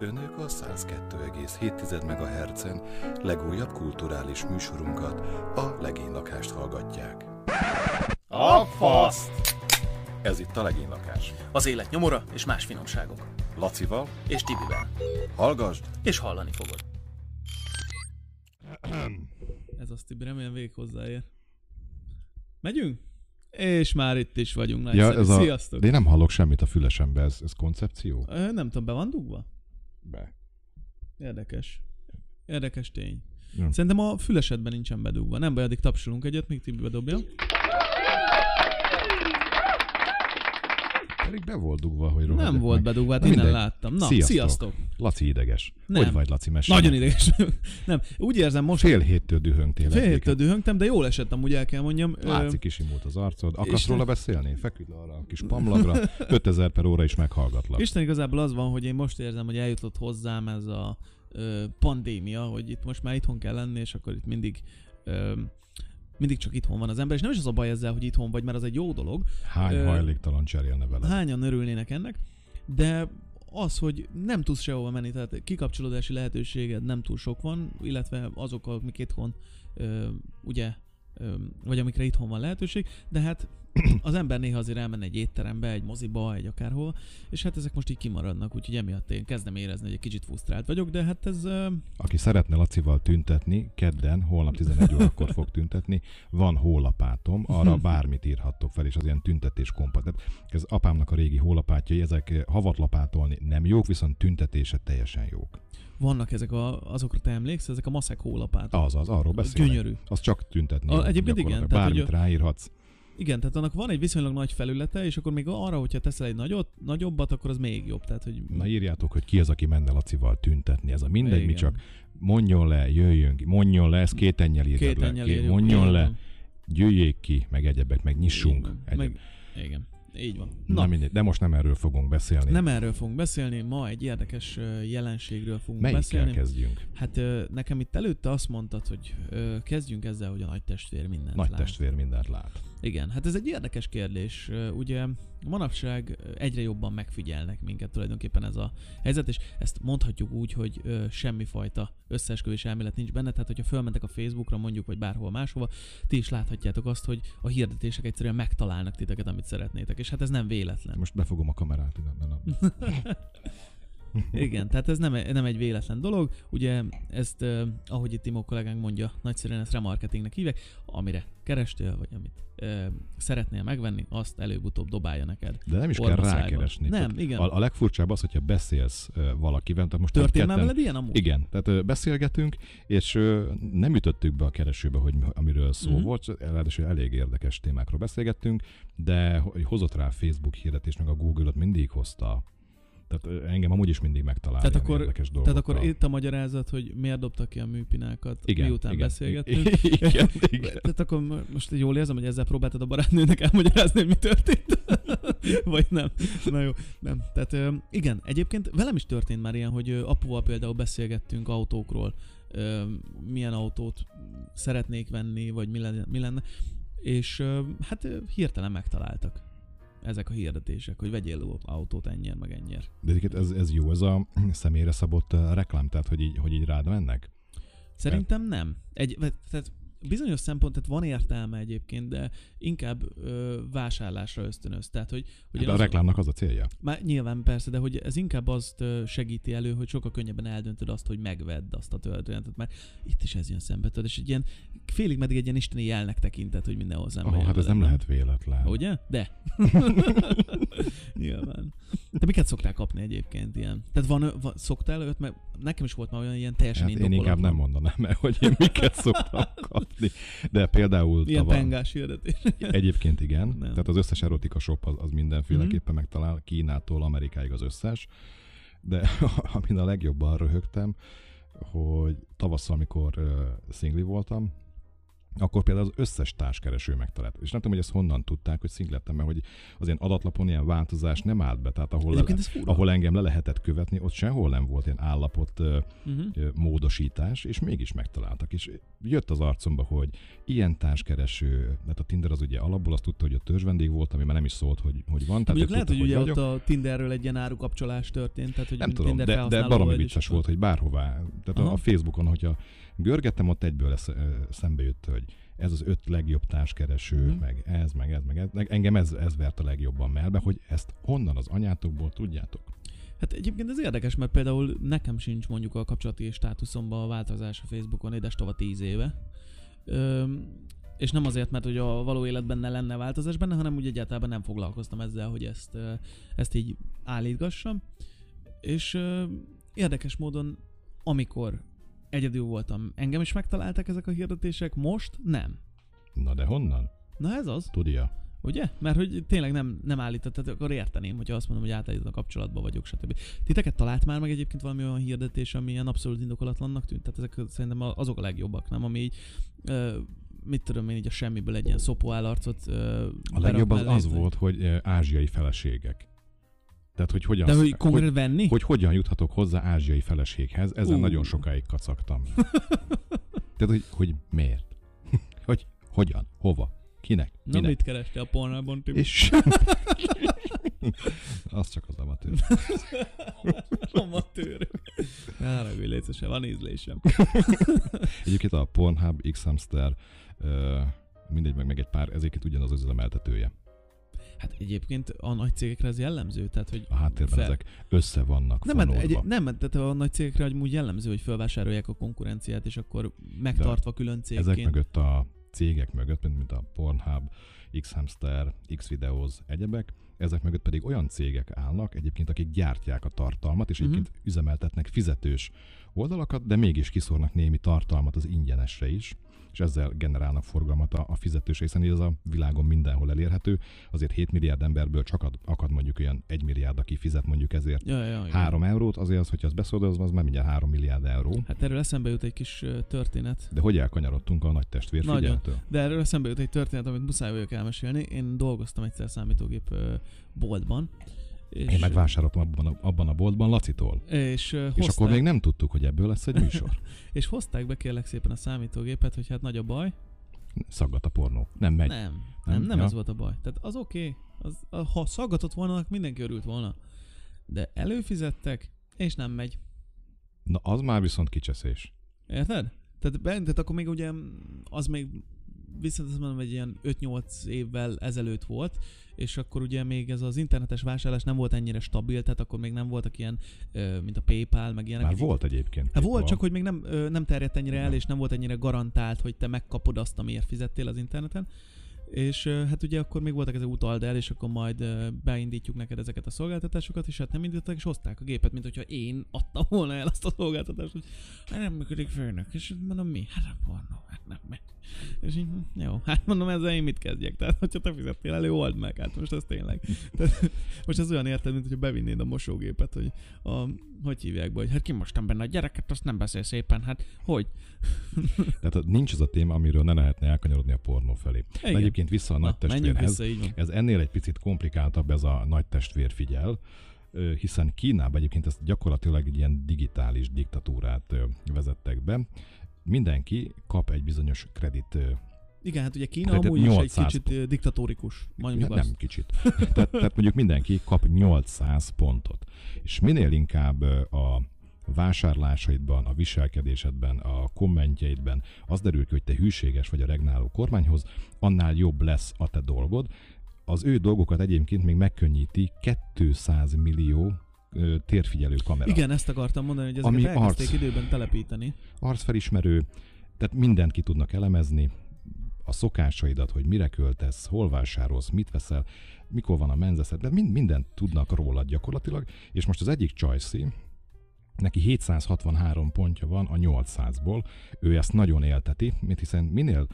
Önök a 102,7 MHz-en legújabb kulturális műsorunkat, a Legénylakást hallgatják. A faszt! Ez itt a Legénylakás. Az élet nyomora és más finomságok. Lacival, És Tibivel. hallgasd! És hallani fogod. Ez azt Tibi, remélem végig hozzáér. Megyünk? És már itt is vagyunk. Ja, Nagyszerű. ez a... Sziasztok! De én nem hallok semmit a fülesembe, ez, ez koncepció? Ö, Nem tudom, be van dugva? Be. Érdekes. Érdekes tény. Ja. Szerintem a fülesedben nincsen bedugva. Nem baj, addig tapsolunk egyet, míg Tibi bedobja. Pedig be volt dugva, hogy rohadjak Nem volt meg. bedugva, hát innen láttam. Na, Sziasztok. sziasztok. Laci ideges. Nem. Hogy vagy, Laci? Mesélj. Nagyon ideges. Nem, úgy érzem most, Fél héttől dühöngtél. fél héttől dühöngtem, de jól esett amúgy el kell mondjam. Látszik, kisimult az arcod. Akarsz róla beszélni? Feküdj arra a kis pamlagra. 5000 per óra is meghallgatlak. Isten igazából az van, hogy én most érzem, hogy eljutott hozzám ez a pandémia, hogy itt most már itthon kell lenni, és akkor itt mindig mindig csak itthon van az ember, és nem is az a baj ezzel, hogy itthon vagy, mert az egy jó dolog. Hány Ö, hajléktalan cserélne vele? Hányan örülnének ennek, de az, hogy nem tudsz sehova menni, tehát kikapcsolódási lehetőséged nem túl sok van, illetve azok, amik itthon, ö, ugye, ö, vagy amikre itthon van lehetőség, de hát az ember néha azért elmenne egy étterembe, egy moziba, egy akárhol, és hát ezek most így kimaradnak, úgyhogy emiatt én kezdem érezni, hogy egy kicsit frusztrált vagyok, de hát ez Aki szeretne Lacival tüntetni, kedden, holnap 11 órakor fog tüntetni, van hólapátom, arra bármit írhattok fel, és az ilyen tüntetés kompat. Tehát ez apámnak a régi hólapátjai, ezek eh, havatlapátolni nem jók, viszont tüntetése teljesen jók. vannak ezek a, azokra te emlékszel, ezek a maszek hólapát. Az az, arról beszélek. Gyönyörű. Az csak tüntetni. A- egyébként igen, tehát, Bármit hogy ráírhatsz. Igen, tehát annak van egy viszonylag nagy felülete, és akkor még arra, hogyha teszel egy nagyot, nagyobbat, akkor az még jobb. Tehát, hogy Na írjátok, hogy ki az, aki menne Lacival tüntetni. Ez a mindegy, mi Igen. csak mondjon le, jöjjön ki, mondjon le, ez két ennyel írjad két le, Két- mondjon le, gyűjjék ki, meg egyebek, meg nyissunk. Van. Egyeb. Meg, igen, így van. Na, Na, mindegy, de most nem erről fogunk beszélni. nem erről fogunk beszélni, ma egy érdekes jelenségről fogunk Melyikkel beszélni. kezdjünk? Hát nekem itt előtte azt mondtad, hogy kezdjünk ezzel, hogy a nagy testvér mindent Nagy lát. testvér mindent lát. Igen, hát ez egy érdekes kérdés. Ugye manapság egyre jobban megfigyelnek minket tulajdonképpen ez a helyzet, és ezt mondhatjuk úgy, hogy ö, semmifajta összeesküvés elmélet nincs benne, tehát hogyha fölmentek a Facebookra mondjuk, vagy bárhol máshova, ti is láthatjátok azt, hogy a hirdetések egyszerűen megtalálnak titeket, amit szeretnétek, és hát ez nem véletlen. Most befogom a kamerát. de nem. Igen, tehát ez nem, nem egy véletlen dolog. Ugye ezt, eh, ahogy itt Timo kollégánk mondja, nagyszerűen ezt remarketingnek hívják, amire kerestél, vagy amit eh, szeretnél megvenni, azt előbb-utóbb dobálja neked. De nem is kell rákeresni. Nem, Tehát igen. A, a legfurcsább az, hogyha beszélsz ö, valakivel. Tehát most Történt már veled ilyen amúgy? Igen, tehát ö, beszélgetünk, és ö, nem ütöttük be a keresőbe, hogy mi- amiről szó Mhm. mm-hmm. volt, ráadásul elég érdekes témákról beszélgettünk, de hogy hozott rá a Facebook hirdetés, meg a Google-ot mindig hozta. Tehát engem amúgy is mindig megtalál Tehát akkor, érdekes tehát dolgokkal. akkor itt a magyarázat, hogy miért dobtak ki a műpinákat, igen, miután igen, beszélgettünk. Igen, igen. Tehát akkor mo- most jól érzem, hogy ezzel próbáltad a barátnőnek elmagyarázni, hogy mi történt? Vagy nem? Na jó, nem. Tehát igen, egyébként velem is történt már ilyen, hogy apuval például beszélgettünk autókról, milyen autót szeretnék venni, vagy mi lenne, mi lenne. és hát hirtelen megtaláltak ezek a hirdetések, hogy vegyél autót ennyien, meg ennyien. De egyébként ez, ez jó, ez a személyre szabott reklám, tehát hogy így, hogy így rád mennek? Szerintem nem. Egy, tehát bizonyos szempont, tehát van értelme egyébként, de inkább ö, vásárlásra ösztönöz. Tehát, hogy, hogy Hát a reklámnak az a célja. Már nyilván persze, de hogy ez inkább azt segíti elő, hogy sokkal könnyebben eldöntöd azt, hogy megvedd azt a történetet. Mert itt is ez jön szembe, tudod, és egy ilyen félig meddig egy ilyen isteni jelnek tekintet, hogy mindenhol szembe Oh, hát ez nem lehet véletlen. Ugye? De. Nyilván. De miket szoktál kapni egyébként ilyen? Tehát van, van szoktál őt, mert nekem is volt már olyan ilyen teljesen Hát én inkább nem mondanám el, hogy én miket szoktam kapni. De például Ilyen tavaly- pengás hirdetés. Egyébként igen. Nem. Tehát az összes erotika shop az, az mindenféleképpen Mhm. megtalál, Kínától Amerikáig az összes. De amin a legjobban röhögtem, hogy tavasszal, amikor uh, szingli voltam, akkor például az összes társkereső megtalált. És nem tudom, hogy ezt honnan tudták, hogy szinglettem, mert hogy az én adatlapon ilyen változás nem állt be. Tehát ahol, le, ahol engem le lehetett követni, ott sehol nem volt ilyen állapot Uh-huh. módosítás, és mégis megtaláltak. És jött az arcomba, hogy ilyen társkereső, mert a Tinder az ugye alapból azt tudta, hogy ott törzsvendég volt, ami már nem is szólt, hogy, hogy van. Tehát lehet, hogy tudták, ugye vagyok. ott a Tinderről egy ilyen árukapcsolás történt, tehát hogy Nem tudom, Tinder de, de baromi vicces volt, hogy bárhová. Tehát a, Aha. a Facebookon, hogyha görgettem, ott egyből lesz, ö, szembe jött, hogy ez az öt legjobb társkereső, Mhm. meg ez, meg ez, meg ez. Engem ez, ez vert a legjobban melbe, hogy ezt honnan az anyátokból tudjátok. Hát egyébként ez érdekes, mert például nekem sincs mondjuk a kapcsolati státuszomban a változás a Facebookon édes tova 10 éve. Öm, és nem azért, mert hogy a való életben ne lenne változás benne, hanem úgy egyáltalán nem foglalkoztam ezzel, hogy ezt, ezt így állítgassam. És ö, érdekes módon, amikor egyedül voltam, engem is megtaláltak ezek a hirdetések, most nem. Na de honnan? Na ez az, Tudja? ugye? Mert hogy tényleg nem, nem állított, tehát akkor érteném, hogyha azt mondom, hogy átállított a kapcsolatba vagyok, stb. Titeket talált már meg egyébként valami olyan hirdetés, ami ilyen abszolút indokolatlannak tűnt? Tehát ezek szerintem azok a legjobbak, nem? Ami így, ö, mit tudom én, így a semmiből egy ilyen szopó állarcot ö, A legjobb az az volt, hogy ö, ázsiai feleségek. Tehát, hogy hogyan, De hogy hogy, venni? hogy hogyan juthatok hozzá ázsiai feleséghez, ezen Ú. nagyon sokáig kacagtam. Tehát, hogy, hogy miért? hogy hogyan? Hova? Kinek? Na Minek? mit kerestél a pornában, Tibi? És az csak az amatőr. Amatőr. Ne haragudj, se van ízlésem. Egyébként a Pornhub, X-Hamster, mindegy, meg, meg egy pár, ezeket ugyanaz az üzemeltetője. Hát egyébként a nagy cégekre ez jellemző, tehát hogy A háttérben Fel- ezek össze vannak Nem, hát fonódva. egy, nem, tehát a nagy cégekre hogy úgy jellemző, hogy felvásárolják a konkurenciát, és akkor megtartva külön cégként. Ezek mögött a cégek mögött, mint, mint a Pornhub, X-Hamster, X-Videos, egyebek, ezek mögött pedig olyan cégek állnak, egyébként akik gyártják a tartalmat, és Mhm. egyébként üzemeltetnek fizetős oldalakat, de mégis kiszórnak némi tartalmat az ingyenesre is, és ezzel generálnak forgalmat a, a fizetős, hiszen ez a világon mindenhol elérhető. Azért 7 milliárd emberből csak ad, akad mondjuk olyan 1 milliárd, aki fizet mondjuk ezért Ja, ja, ja. 3 eurót, azért az, hogyha azt beszódolom, az már mindjárt 3 milliárd euró. Hát erről eszembe jut egy kis történet. De hogy elkanyarodtunk a nagy testvér Nagyon. figyeltől? De erről eszembe jut egy történet, amit muszáj vagyok elmesélni. Én dolgoztam egyszer számítógép boltban. És, Én megvásároltam abban a, abban a boltban Lacitól. és, ö, És akkor még nem tudtuk, hogy ebből lesz egy műsor. és hozták be kérlek szépen a számítógépet, hogy hát nagy a baj. Szaggat a pornó. Nem megy. Nem, nem, Nem? nem Ja. ez volt a baj. Tehát az oké, okay, az, ha szaggatott volna, mindenki örült volna. De előfizettek, és nem megy. Na az már viszont kicseszés. Érted? Tehát, be, tehát akkor még ugye az még viszont azt mondom, hogy ilyen 5-8 évvel ezelőtt volt, és akkor ugye még ez az internetes vásárlás nem volt ennyire stabil, tehát akkor még nem voltak ilyen, mint a PayPal, meg ilyenek. Már volt egyébként. Hát volt, csak hogy még nem, nem terjedt ennyire el, és nem volt ennyire garantált, hogy te megkapod azt, amiért fizettél az interneten. És hát ugye akkor még voltak ezek utald el, és akkor majd beindítjuk neked ezeket a szolgáltatásokat, és hát nem indítottak, és hozták a gépet, mint hogyha én adtam volna el azt a szolgáltatást, hogy hát nem működik főnök, és mondom mi? Hát nem pornó, hát nem megy. És így, hm, jó, hát mondom, ezzel én mit kezdjek? Tehát, hogyha te fizettél elő, old meg, hát most ez tényleg. Tehát, most ez olyan érted, mint hogyha bevinnéd a mosógépet, hogy a, hogy hívják be, hogy hát kimostam benne a gyereket, azt nem beszél szépen, hát hogy? Tehát nincs az a téma, amiről ne lehetne elkanyarodni a pornó felé. Igen. De egyébként vissza a nagy Na, testvérhez. vissza. Ez ennél egy picit komplikáltabb ez a nagy testvér figyel, hiszen Kínában egyébként ezt gyakorlatilag egy ilyen digitális diktatúrát vezettek be. Mindenki kap egy bizonyos kredit Igen, hát ugye Kína Tehát amúgy is egy 800 kicsit diktatórikus, mondjuk nem kicsit. tehát, tehát mondjuk mindenki kap 800 pontot. És minél inkább a vásárlásaidban, a viselkedésedben, a kommentjeidben az derül ki, hogy te hűséges vagy a regnáló kormányhoz, annál jobb lesz a te dolgod. Az ő dolgokat egyébként még megkönnyíti 200 millió térfigyelő kamera. Igen, ezt akartam mondani, hogy ezeket Ami elkezdték arc. időben telepíteni. arcfelismerő, tehát mindent ki tudnak elemezni, a szokásaidat, hogy mire költesz, hol vásárolsz, mit veszel, mikor van a menzeszed, de mind, mindent tudnak rólad gyakorlatilag, és most az egyik Csajci, neki 763 pontja van a 800-ból, ő ezt nagyon élteti, mert hiszen minél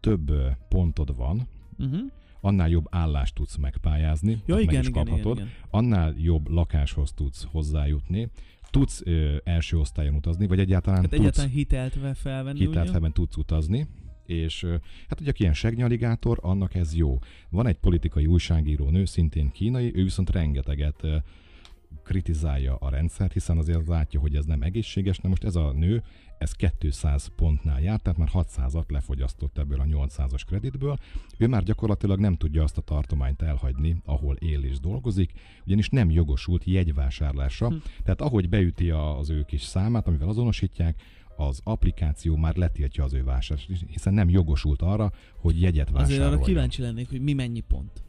több pontod van, Uh-huh. Annál jobb állást tudsz megpályázni, Ja, azt meg igen, is igen, igen, kaphatod, igen. annál jobb lakáshoz tudsz hozzájutni, tudsz ö, első osztályon utazni, vagy egyáltalán Hát tudsz egyáltalán hitelt ve- felvenni, hitelt ugye? felben tudsz utazni, És hát ugye, ilyen segnyaligátor, annak ez jó. Van egy politikai újságíró nő, szintén kínai, ő viszont rengeteget kritizálja a rendszert, hiszen azért látja, hogy ez nem egészséges. Na most ez a nő, ez 200 pontnál járt, tehát már 600-at lefogyasztott ebből a 800-as kreditből. Ő már gyakorlatilag nem tudja azt a tartományt elhagyni, ahol él és dolgozik, ugyanis nem jogosult jegyvásárlásra. Hm. Tehát ahogy beüti az ő kis számát, amivel azonosítják, az applikáció már letiltja az ő vásárlást, hiszen nem jogosult arra, hogy jegyet Azért vásároljon. arra kíváncsi lennék, hogy mi mennyi pont.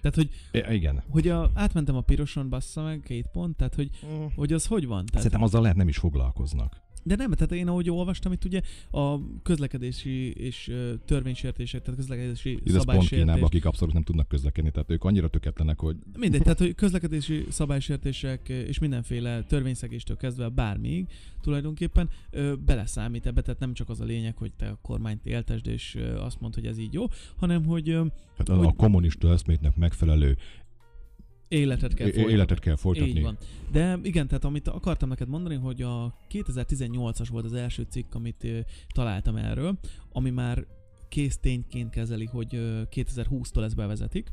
Tehát, hogy, I- igen. hogy a, átmentem a piroson, bassza meg, két pont, tehát, hogy, hogy az hogy van? Tehát, Szerintem azzal lehet nem is foglalkoznak. De nem, tehát én ahogy olvastam, itt ugye a közlekedési és törvénysértések, tehát közlekedési Ez pont Kínában, szabálysértés. akik abszolút nem tudnak közlekedni, tehát ők annyira töketlenek, hogy Mindegy, tehát hogy közlekedési szabálysértések és mindenféle törvényszegéstől kezdve bármíg tulajdonképpen ö, beleszámít ebbe, tehát nem csak az a lényeg, hogy te a kormányt éltesd és ö, azt mondd, hogy ez így jó, hanem hogy ö, hát a, Hogy- a kommunista eszméknek megfelelő életet kell folytatni. életet kell folytatni. Így van. De igen, tehát amit akartam neked mondani, hogy a 2018-as volt az első cikk, amit ö, találtam erről, ami már kész tényként kezeli, hogy ö, 2020-tól ezt bevezetik.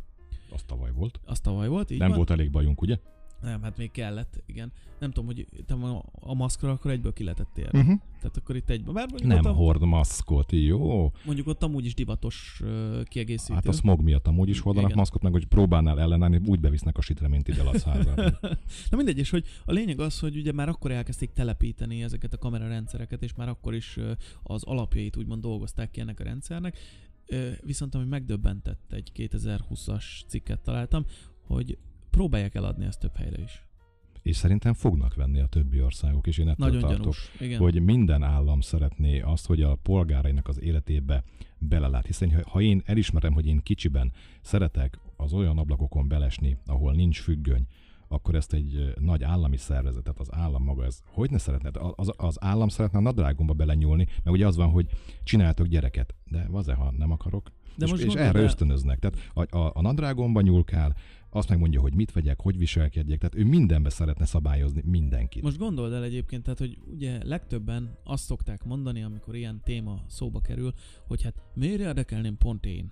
Az tavaly volt. Az tavaly volt, így nem van? volt elég bajunk, ugye? Nem, hát még kellett, igen. Nem tudom, hogy te a, maszkra akkor egyből ki lehetett térni. Uh-huh. Tehát akkor itt egyben. Bár Nem ott, hord maszkot, jó. mondjuk ott amúgy is divatos uh, kiegészítő. Hát a smog miatt amúgy is hordanak Igen. maszkot, meg hogy próbálnál ellenállni, úgy bevisznek a sitreményt ide a házában. Na mindegy, és hogy a lényeg az, hogy ugye már akkor elkezdték telepíteni ezeket a kamerarendszereket, és már akkor is az alapjait úgymond dolgozták ki ennek a rendszernek. Viszont ami megdöbbentett, egy 2020-as cikket találtam, hogy próbálják eladni ezt több helyre is. és szerintem fognak venni a többi országok, és én ettől Nagyon tartok, gyanús. Igen. hogy minden állam szeretné azt, hogy a polgárainak az életébe belelát. Hiszen ha- én elismerem, hogy én kicsiben szeretek az olyan ablakokon belesni, ahol nincs függöny, akkor ezt egy nagy állami szervezetet, az állam maga, ez hogy ne szeretne? Az, az, állam szeretne a nadrágomba belenyúlni, mert ugye az van, hogy csináltok gyereket, de vaze, ha nem akarok, De és, most és gondold erre el- ösztönöznek. Tehát a, a, a nadrágomba nyúlkál, azt megmondja, hogy mit vegyek, hogy viselkedjek, tehát ő mindenbe szeretne szabályozni mindenkit. Most gondold el egyébként, tehát, hogy ugye legtöbben azt szokták mondani, amikor ilyen téma szóba kerül, hogy hát miért érdekelném pont én?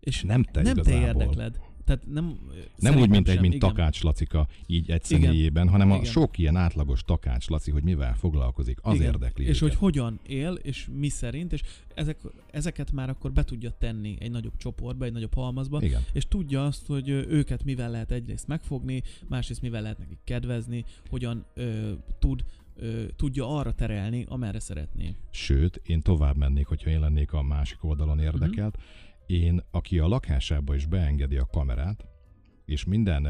És nem te nem te igazából. érdekled. Tehát nem, Nem úgy, mint egy, sem, mint igen. Takács Lacika, így egy Igen. személyében, hanem a Igen. sok ilyen átlagos Takács Laci, hogy mivel foglalkozik, az Igen. érdekli És hogy őket. hogyan él, és mi szerint, és ezek, ezeket már akkor be tudja tenni egy nagyobb csoportba, egy nagyobb halmazba, Igen. és tudja azt, hogy őket mivel lehet egyrészt megfogni, másrészt mivel lehet nekik kedvezni, hogyan ö, tud, ö, tudja arra terelni, amerre szeretné. Sőt, én tovább mennék, hogyha én lennék a másik oldalon Mhm. érdekelt. Én, aki a lakásába is beengedi a kamerát, és minden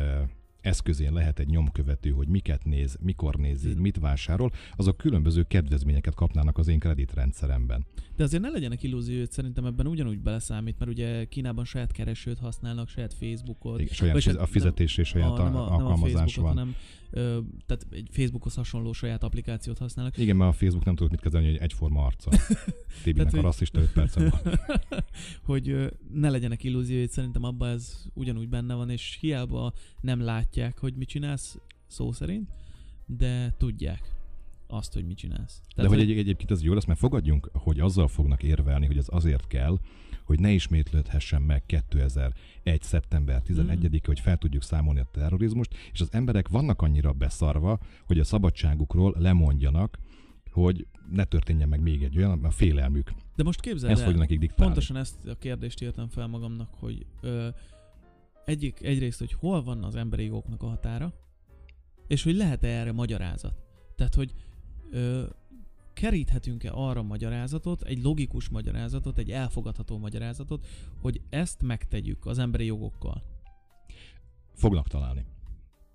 eszközén lehet egy nyomkövető, hogy miket néz, mikor nézi, Mhm. mit vásárol, azok különböző kedvezményeket kapnának az én kreditrendszeremben. De azért ne legyenek illúziót, szerintem ebben ugyanúgy beleszámít, mert ugye Kínában saját keresőt használnak, saját Facebookot. Igen, saját fiz- hát a fizetés és saját a, nem, a, nem a alkalmazás van. hanem tehát egy Facebookhoz hasonló saját applikációt használnak. Igen, mert a Facebook nem tudott mit kezelni, hogy egyforma arca. Tibinek Tehát, a hogy- rasszista 5 percen van. hogy ne legyenek illúzióid, szerintem abban ez ugyanúgy benne van, és hiába nem látják, hogy mit csinálsz, szó szerint, de tudják azt, hogy mit csinálsz. De hogy egy, egyébként ez jó lesz, mert fogadjunk, hogy azzal fognak érvelni, hogy ez azért kell, hogy ne ismétlődhessen meg 2001. szeptember 11 Mm. hogy fel tudjuk számolni a terrorizmust, és az emberek vannak annyira beszarva, hogy a szabadságukról lemondjanak, hogy ne történjen meg még egy olyan, a félelmük. De most képzeld Ezt el, nekik diktálni. pontosan ezt a kérdést írtam fel magamnak, hogy ö, egyik, egyrészt, hogy hol van az emberi jogoknak a határa, és hogy lehet-e erre magyarázat. Tehát, hogy ö, keríthetünk-e arra magyarázatot, egy logikus magyarázatot, egy elfogadható magyarázatot, hogy ezt megtegyük az emberi jogokkal. Fognak találni.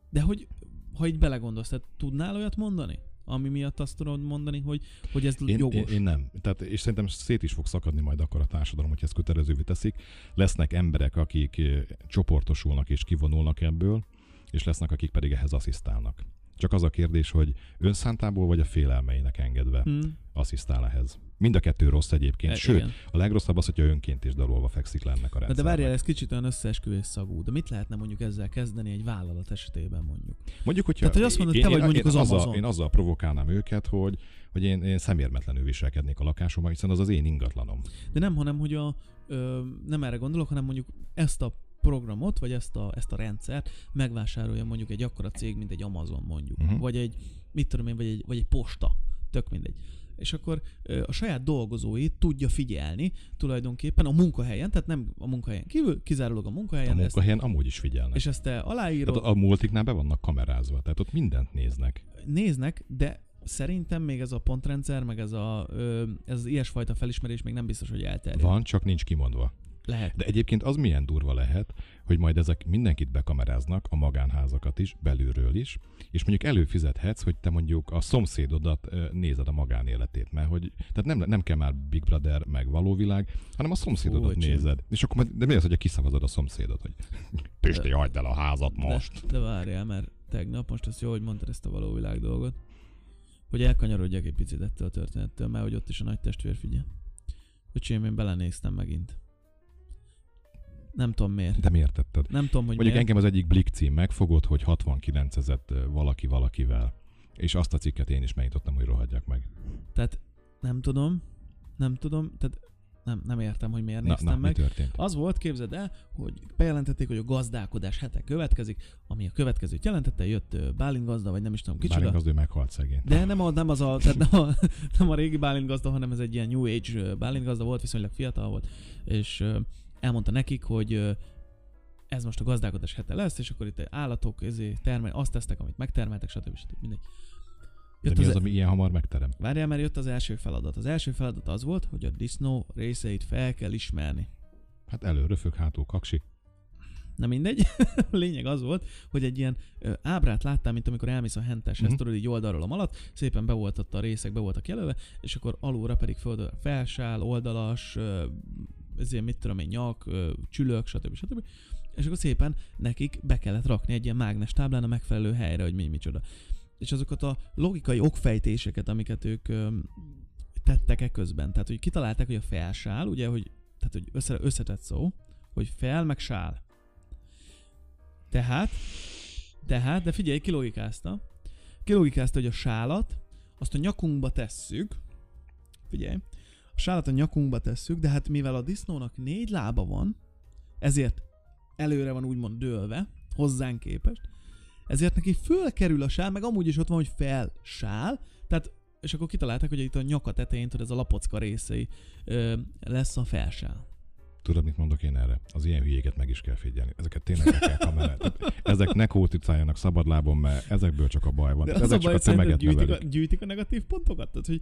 De hogy, ha így belegondolsz, tehát tudnál olyat mondani? Ami miatt azt tudod mondani, hogy, hogy ez Én, jogos. én, én nem. Tehát, és szerintem szét is fog szakadni majd akkor a társadalom, hogy ezt kötelezővé teszik. Lesznek emberek, akik eh, csoportosulnak és kivonulnak ebből, és lesznek, akik pedig ehhez asszisztálnak. Csak az a kérdés, hogy önszántából vagy a félelmeinek engedve Hm. asszisztál ehhez. Mind a kettő rossz egyébként. E, Sőt, igen. a legrosszabb az, hogyha önként is dalolva fekszik lennek a Na rendszerben. de várjál, ez kicsit olyan összeesküvés szagú. De mit lehetne mondjuk ezzel kezdeni egy vállalat esetében mondjuk? Mondjuk, hogyha Tehát, hogy azt mondod, te vagy mondjuk az azzal, Amazon. Én azzal provokálnám őket, hogy, hogy én, én szemérmetlenül viselkednék a lakásomban, hiszen az az én ingatlanom. De nem, hanem hogy a, ö, nem erre gondolok, hanem mondjuk ezt a programot, vagy ezt a, ezt a rendszert megvásárolja mondjuk egy akkora cég, mint egy Amazon mondjuk. Uh-huh. Vagy egy, mit tudom én, vagy egy, vagy egy posta. Tök mindegy. És akkor a saját dolgozóit tudja figyelni tulajdonképpen a munkahelyen, tehát nem a munkahelyen kívül, kizárólag a A munkahelyen. ezt, munkahelyen amúgy is figyelnek. és ezt te aláírod, Tehát a multiknál be vannak kamerázva, tehát ott mindent néznek. néznek, de szerintem még ez a pontrendszer, meg ez, a, ez az ilyesfajta felismerés még nem biztos, hogy elterjed. Van, csak nincs kimondva. Lehet. De egyébként az milyen durva lehet, hogy majd ezek mindenkit bekameráznak, a magánházakat is, belülről is, és mondjuk előfizethetsz, hogy te mondjuk a szomszédodat nézed a magánéletét, mert hogy, tehát nem, nem kell már Big Brother meg való világ, hanem a szomszédodat öcsém. nézed. És akkor majd, de mi az, hogy kiszavazod a szomszédot, hogy Pisti, hagyd el a házat most. De, de várjál, mert tegnap, most ezt jó, hogy mondtad ezt a való világ dolgot, hogy elkanyarodjak egy picit ettől a történettől, mert hogy ott is a nagy testvér figyel. Öcsém, én belenéztem megint. Nem tudom miért. De miért tetted? Nem tudom, hogy Mondjuk miért. engem az egyik Blick cím megfogott, hogy 69 ezet valaki valakivel. És azt a cikket én is megnyitottam, hogy rohadjak meg. Tehát nem tudom, nem tudom, tehát nem, nem értem, hogy miért Na, néztem na mi meg. történt? Az volt, képzeld el, hogy bejelentették, hogy a gazdálkodás hete következik, ami a következőt jelentette, jött Bálint gazda, vagy nem is tudom kicsoda. Bálint az ő meghalt szegény. De nem, a, nem az a, tehát nem a, nem a régi Bálint gazda, hanem ez egy ilyen New Age Bálint gazda volt, viszonylag fiatal volt, és elmondta nekik, hogy ez most a gazdálkodás hete lesz, és akkor itt állatok ezé, termel, azt tesztek, amit megtermeltek, stb. stb. Mindegy. De Jött mi az, az, ami ilyen hamar megterem? Várjál, mert jött az első feladat. Az első feladat az volt, hogy a disznó részeit fel kell ismerni. Hát elő röfög, hátul kaksi. Na mindegy. a lényeg az volt, hogy egy ilyen ö, ábrát láttál, mint amikor elmész a henteshez, Mhm. tudod, így oldalról a malat, szépen be volt ott a részek, be voltak jelölve, és akkor alulra pedig föld, felsál, oldalas, ö, ezért mit tudom én, nyak, csülök, stb. stb. És akkor szépen nekik be kellett rakni egy ilyen mágnes táblán a megfelelő helyre, hogy mi micsoda. És azokat a logikai okfejtéseket, amiket ők tettek e közben, tehát hogy kitalálták, hogy a felsál, ugye, hogy, tehát, hogy össze, összetett szó, hogy fel meg sál. Tehát, tehát, de figyelj, kilogikázta. Kilogikázta, hogy a sálat, azt a nyakunkba tesszük. Figyelj. A sálat a nyakunkba tesszük, de hát mivel a disznónak négy lába van, ezért előre van úgymond dőlve, hozzánk képest, ezért neki fölkerül a sál, meg amúgy is ott van, hogy felsál, tehát és akkor kitalálták, hogy itt a nyaka tetején, tudod, ez a lapocka részei ö, lesz a felsál. Tudod, mit mondok én erre? Az ilyen hülyéket meg is kell figyelni. Ezeket tényleg meg kell kamerálni. Tehát Ezek ne kóticáljanak szabadlábon, mert ezekből csak a baj van. De Tehát az a ezek baj, csak a szerinted gyűjtik a, gyűjtik a negatív pontokat? Tehát, hogy,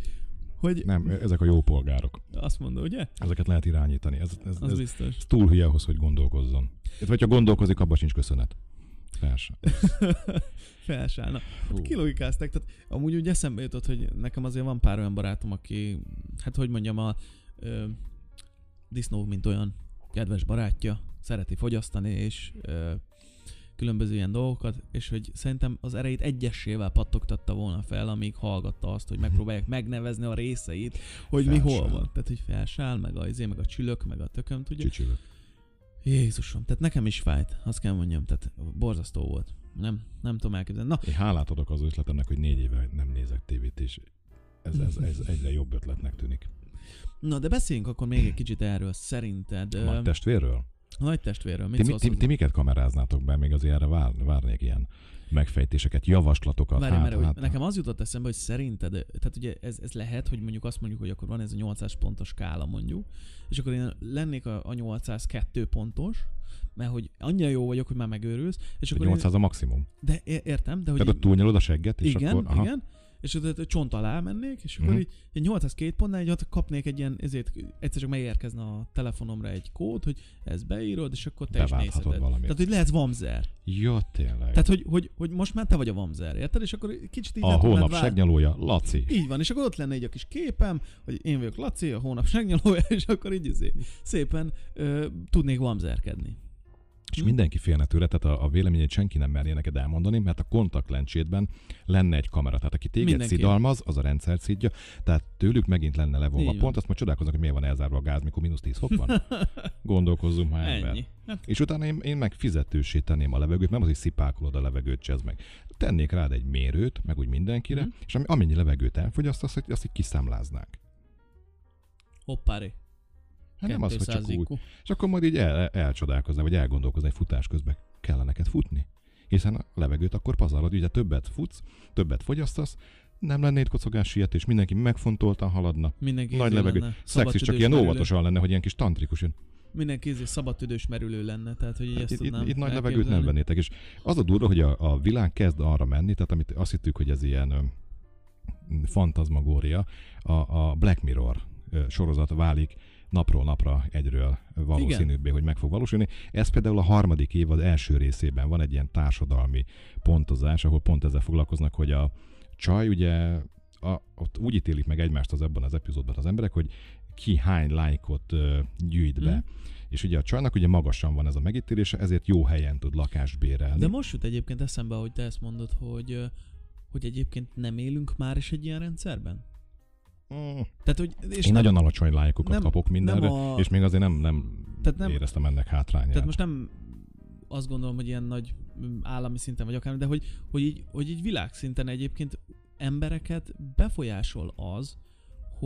hogy Nem, ezek a jó polgárok. azt mondod, ugye? Ezeket lehet irányítani. Ez, ez, Az ez, biztos. ez túl hülye ahhoz, hogy gondolkozzon. Vagy hogyha gondolkozik, abban sincs köszönet. Felső. Felsálna. Fú. Kilogikázták, tehát amúgy úgy eszembe jutott, hogy nekem azért van pár olyan barátom, aki, hát hogy mondjam, a ö, disznó, mint olyan kedves barátja, szereti fogyasztani, és ö, különböző ilyen dolgokat, és hogy szerintem az erejét egyessével pattogtatta volna fel, amíg hallgatta azt, hogy megpróbálják megnevezni a részeit, hogy mi hol Felsál. van. Tehát, hogy felsál, meg a, izé, meg a csülök, meg a tököm, tudja. Csücsülök. Jézusom, tehát nekem is fájt, azt kell mondjam, tehát borzasztó volt. Nem, nem tudom elképzelni. Na, Én hálát adok az ötletemnek, hogy négy éve nem nézek tévét, és ez, ez, ez egyre jobb ötletnek tűnik. na de beszéljünk akkor még egy kicsit erről. Szerinted nagy testvérről? A nagy testvérről mit Ti, szólsz ti, hozzá? ti, miket kameráznátok be? Még azért erre vár, várnék ilyen megfejtéseket, javaslatokat. Várj, hát, mert hát, nekem az jutott eszembe, hogy szerinted, tehát ugye ez, ez lehet, hogy mondjuk azt mondjuk, hogy akkor van ez a 800 pontos skála mondjuk, és akkor én lennék a, a 802 pontos, mert hogy annyira jó vagyok, hogy már megőrülsz, és akkor én, 800 a maximum. de értem, de hogy Tehát ott túlnyalod a segget, és igen, akkor... Aha, igen, és ott csont alá mennék, és akkor Mhm. így egy 802 pontnál egy ott kapnék egy ilyen, ezért egyszer csak megérkezne a telefonomra egy kód, hogy ezt beírod, és akkor te is nézheted. valamit. Tehát, hogy lehetsz vamzer. Ja, tényleg. Tehát, hogy, hogy, hogy most már te vagy a vamzer, érted? És akkor kicsit így a hónap vár- segnyalója, Laci. Így van, és akkor ott lenne egy a kis képem, hogy én vagyok Laci, a hónap segnyalója, és akkor így izé, szépen ö, tudnék vamzerkedni. És Hm. mindenki félne tőle, tehát a, a véleményét senki nem merné neked elmondani, mert a kontaktlencsédben lenne egy kamera. Tehát aki téged Mindenki. szidalmaz, az a rendszer szidja, tehát tőlük megint lenne levonva Így pont, azt majd csodálkoznak, hogy miért van elzárva a gáz, mikor mínusz 10 fok van. Gondolkozzunk már ebben. Hát, És utána én, én meg fizetősé tenném a levegőt, nem az, hogy szipákolod a levegőt, csezd meg. Tennék rád egy mérőt, meg úgy mindenkire, Mhm. és amennyi levegőt elfogyaszt, azt, azt így kiszámláznák. hoppári. Hát nem az, hogy csak 200 úgy. IQ. És akkor majd így el, elcsodálkoznál, vagy elgondolkoznál, hogy futás közben kell neked futni. Hiszen a levegőt akkor pazarlod, ugye többet futsz, többet fogyasztasz, nem lenne itt kocogás sietés, mindenki megfontoltan haladna. Mindenki Nagy izé levegő. lenne, Szex is csak ilyen merülő. óvatosan lenne, hogy ilyen kis tantrikus. Ilyen, Mindenki izé szabadtüdős merülő lenne, tehát hogy így ezt itt, itt, itt nagy levegőt nem vennétek. És az a durva, hogy a, a világ kezd arra menni, tehát amit azt hittük, hogy ez ilyen fantazmagória, a, a Black Mirror sorozat válik napról napra egyről valószínűbbé, hogy meg fog valósulni. Ez például a harmadik évad első részében van egy ilyen társadalmi pontozás, ahol pont ezzel foglalkoznak, hogy a csaj ugye a, ott úgy ítélik meg egymást az ebben az epizódban az emberek, hogy ki hány lájkot gyűjt be. Mhm. És ugye a csajnak ugye magasan van ez a megítélése, ezért jó helyen tud lakást bérelni. De most jut egyébként eszembe, hogy te ezt mondod, hogy, hogy egyébként nem élünk már is egy ilyen rendszerben? Mm. Tehát, hogy, és Én nem, nagyon alacsony lájkokat nem- kapok mindenre, nem a- és még azért nem, nem, Tehát nem- éreztem ennek hátrányát. Tehát most nem azt gondolom, hogy ilyen nagy állami szinten vagy akár, de hogy, hogy, így, hogy így világszinten egyébként embereket befolyásol az,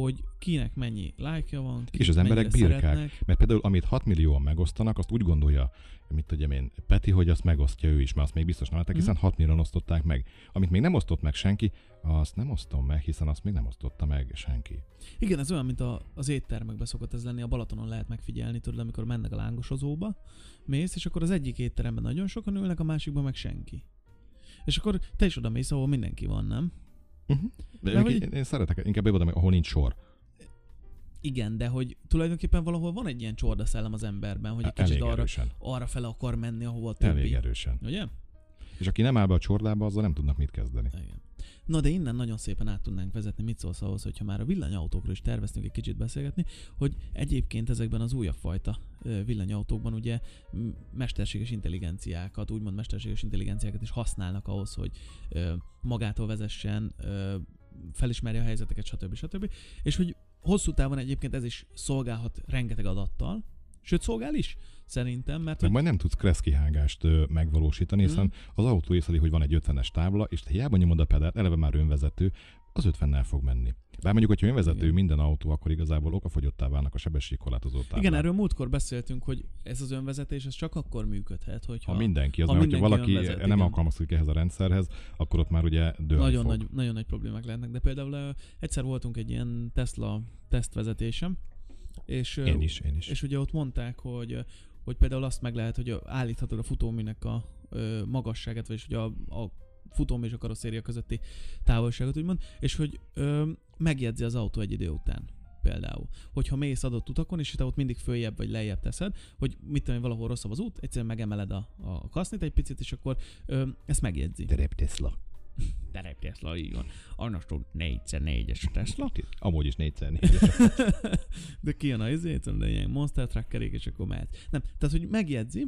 hogy kinek mennyi lájkja van, És az emberek szeretnek. Mert például, amit 6 millióan megosztanak, azt úgy gondolja, mit tudjam én, Peti, hogy azt megosztja ő is, mert azt még biztos nem látták, Mhm. hiszen 6 millióan osztották meg. Amit még nem osztott meg senki, azt nem osztom meg, hiszen azt még nem osztotta meg senki. Igen, ez olyan, mint a, az éttermekben szokott ez lenni, a Balatonon lehet megfigyelni, tudod, amikor mennek a lángosozóba, mész, és akkor az egyik étteremben nagyon sokan ülnek, a másikban meg senki. És akkor te is oda mész, ahol mindenki van, nem? Uh-huh. De, hogy- én, szeretek inkább oda, ahol nincs sor. Igen, de hogy tulajdonképpen valahol van egy ilyen csordaszellem az emberben, hogy egy kicsit Elég arra, erősen. arra fele akar menni, ahova a többi. Elég erősen. Ugye? És aki nem áll be a csordába, azzal nem tudnak mit kezdeni. Igen. Na de innen nagyon szépen át tudnánk vezetni, mit szólsz ahhoz, hogyha már a villanyautókról is terveztünk egy kicsit beszélgetni, hogy egyébként ezekben az újabb fajta villanyautókban ugye mesterséges intelligenciákat, úgymond mesterséges intelligenciákat is használnak ahhoz, hogy magától vezessen, felismerje a helyzeteket, stb. stb. És hogy hosszú távon egyébként ez is szolgálhat rengeteg adattal, sőt szolgál is, szerintem, mert Meg hogy majd nem tudsz kresszkihágást ö, megvalósítani, hiszen Mhm. az autó észleli, hogy van egy 50-es tábla, és te hiába nyomod a pedált, eleve már önvezető, az 50-nel fog menni. Bár mondjuk, hogyha önvezető Igen. minden autó, akkor igazából okafogyottá válnak a sebességkorlátozó táblák. igen, erről múltkor beszéltünk, hogy ez az önvezetés, ez csak akkor működhet, hogyha Ha mindenki, az ha mert hogyha mindenki valaki önvezet, nem alkalmazkodik ehhez a rendszerhez, akkor ott már ugye dőlni nagyon fog. nagy, nagyon nagy problémák lehetnek, de például ö, egyszer voltunk egy ilyen Tesla tesztvezetésem, és, Én is, én is. és ugye ott mondták, hogy, hogy például azt meg lehet, hogy állíthatod a futóműnek a magasságát, vagyis hogy a, a futómű és a karosszéria közötti távolságot, úgymond, és hogy ö, megjegyzi az autó egy idő után például. Hogyha mész adott utakon, és te ott mindig följebb vagy lejjebb teszed, hogy mit tudom, valahol rosszabb az út, egyszerűen megemeled a, a kasznit egy picit, és akkor ö, ezt megjegyzi. Terep Tesla. Terep Tesla, így van. Arnostól 4x4-es Tesla. Amúgy is négyszer négy. de kijön a izét, de ilyen monster truckerék, és akkor mehet. Nem, tehát, hogy megjegyzi,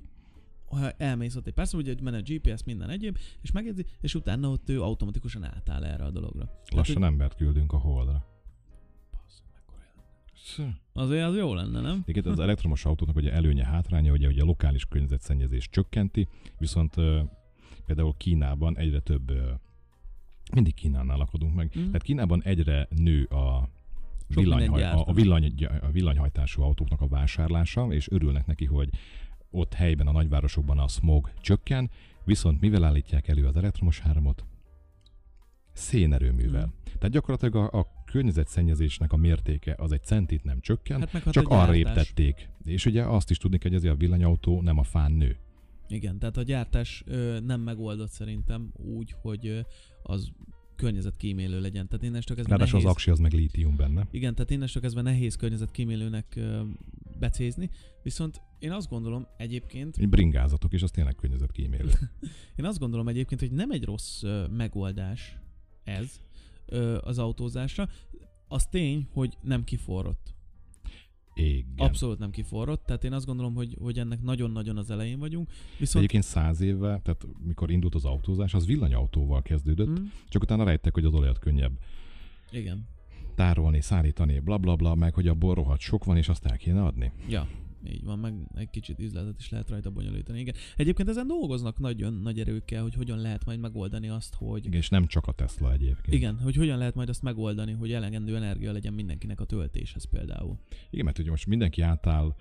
ha elmész ott egy pár szó, ugye hogy menne a GPS, minden egyéb, és megjegyzi, és utána ott ő automatikusan átáll erre a dologra. Lassan hogy- embert küldünk a holdra. Azért az jó lenne, nem? Egyébként az elektromos autóknak ugye előnye, hátránya, ugye, hogy a lokális környezetszennyezés csökkenti, viszont ö, például Kínában egyre több, ö, mindig Kínánál lakodunk meg, Mhm. tehát Kínában egyre nő a villanyhaj, a, villany, a villanyhajtású autóknak a vásárlása, és örülnek neki, hogy ott helyben, a nagyvárosokban a smog csökken, viszont mivel állítják elő az elektromos áramot? Szénerőművel. Mhm. Tehát gyakorlatilag a, a környezetszennyezésnek a mértéke az egy centit nem csökken, Hát hat csak a arra gyártás. építették. És ugye azt is tudni kell, hogy ezért a villanyautó nem a fán nő. Igen, tehát a gyártás ö, nem megoldott szerintem úgy, hogy ö, az környezetkímélő legyen. Tehát innestől kezdve Ráadásul az nehéz, aksi az meg lítium benne. Igen, tehát innestől kezdve nehéz környezetkímélőnek becézni, viszont én azt gondolom egyébként, Így bringázatok, és az tényleg környezetkímélő. én azt gondolom egyébként, hogy nem egy rossz megoldás ez az autózásra. Az tény, hogy nem kiforrott. Igen. Abszolút nem kiforrott, tehát én azt gondolom, hogy, hogy ennek nagyon-nagyon az elején vagyunk. Viszont... Egyébként száz évvel, tehát mikor indult az autózás, az villanyautóval kezdődött, Mm, csak utána rájöttek, hogy az olajat könnyebb igen. tárolni, szállítani, bla bla bla, meg hogy abból rohadt sok van, és azt el kéne adni. Ja, így van, meg egy kicsit üzletet is lehet rajta bonyolítani. Igen. Egyébként ezen dolgoznak nagyon nagy erőkkel, hogy hogyan lehet majd megoldani azt, hogy Igen, és nem csak a Tesla egyébként. igen, hogy hogyan lehet majd azt megoldani, hogy elegendő energia legyen mindenkinek a töltéshez például. Igen, mert ugye most mindenki átáll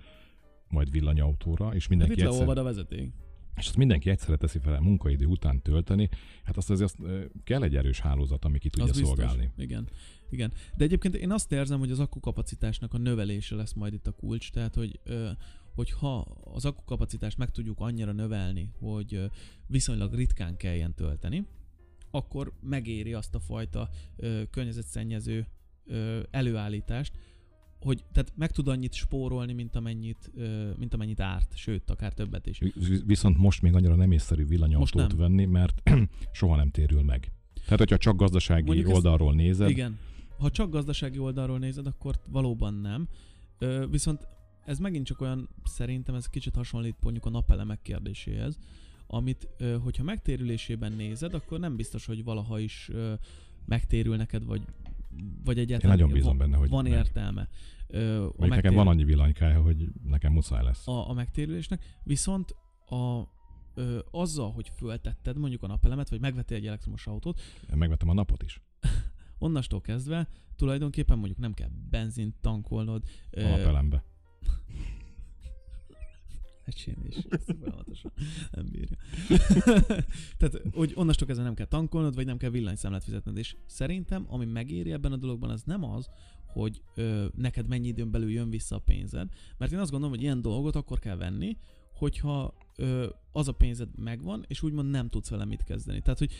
majd villanyautóra, és Hát mindenki itt egyszer, a vezeték. és azt mindenki egyszerre teszi fel a munkaidő után tölteni, hát azt azért azt, kell egy erős hálózat, ami ki tudja Az biztos. szolgálni. Igen. Igen. De egyébként én azt érzem, hogy az akkukapacitásnak a növelése lesz majd itt a kulcs, tehát hogy ö, hogyha az akkukapacitást meg tudjuk annyira növelni, hogy viszonylag ritkán kelljen tölteni, akkor megéri azt a fajta ö, környezetszennyező ö, előállítást, hogy tehát meg tud annyit spórolni, mint amennyit, ö, mint amennyit árt, sőt, akár többet is. Vi- Viszont most még annyira nem észszerű villanyautót venni, mert soha nem térül meg. Tehát, hogyha csak gazdasági Mondjuk oldalról nézed, Igen. Ha csak gazdasági oldalról nézed, akkor valóban nem. Ö, viszont ez megint csak olyan, szerintem ez kicsit hasonlít mondjuk a napelemek kérdéséhez, amit, ö, hogyha megtérülésében nézed, akkor nem biztos, hogy valaha is ö, megtérül neked, vagy, vagy én egyáltalán nagyon bízom van, benne, hogy van meg. értelme. Ö, a, Még nekem van annyi villanykája, hogy nekem muszáj lesz. a, a megtérülésnek, viszont a, ö, azzal, hogy föltetted mondjuk a napelemet, vagy megvettél egy elektromos autót, Én megvettem a napot is. onnastól kezdve tulajdonképpen mondjuk nem kell benzint tankolnod. A napelembe. Ecsém is, ezt folyamatosan nem bírja. Tehát, hogy onnastól kezdve nem kell tankolnod, vagy nem kell villanyszámlát fizetned. És szerintem, ami megéri ebben a dologban, az nem az, hogy ö, neked mennyi időn belül jön vissza a pénzed. Mert én azt gondolom, hogy ilyen dolgot akkor kell venni, hogyha ö, az a pénzed megvan, és úgymond nem tudsz vele mit kezdeni. Tehát, hogy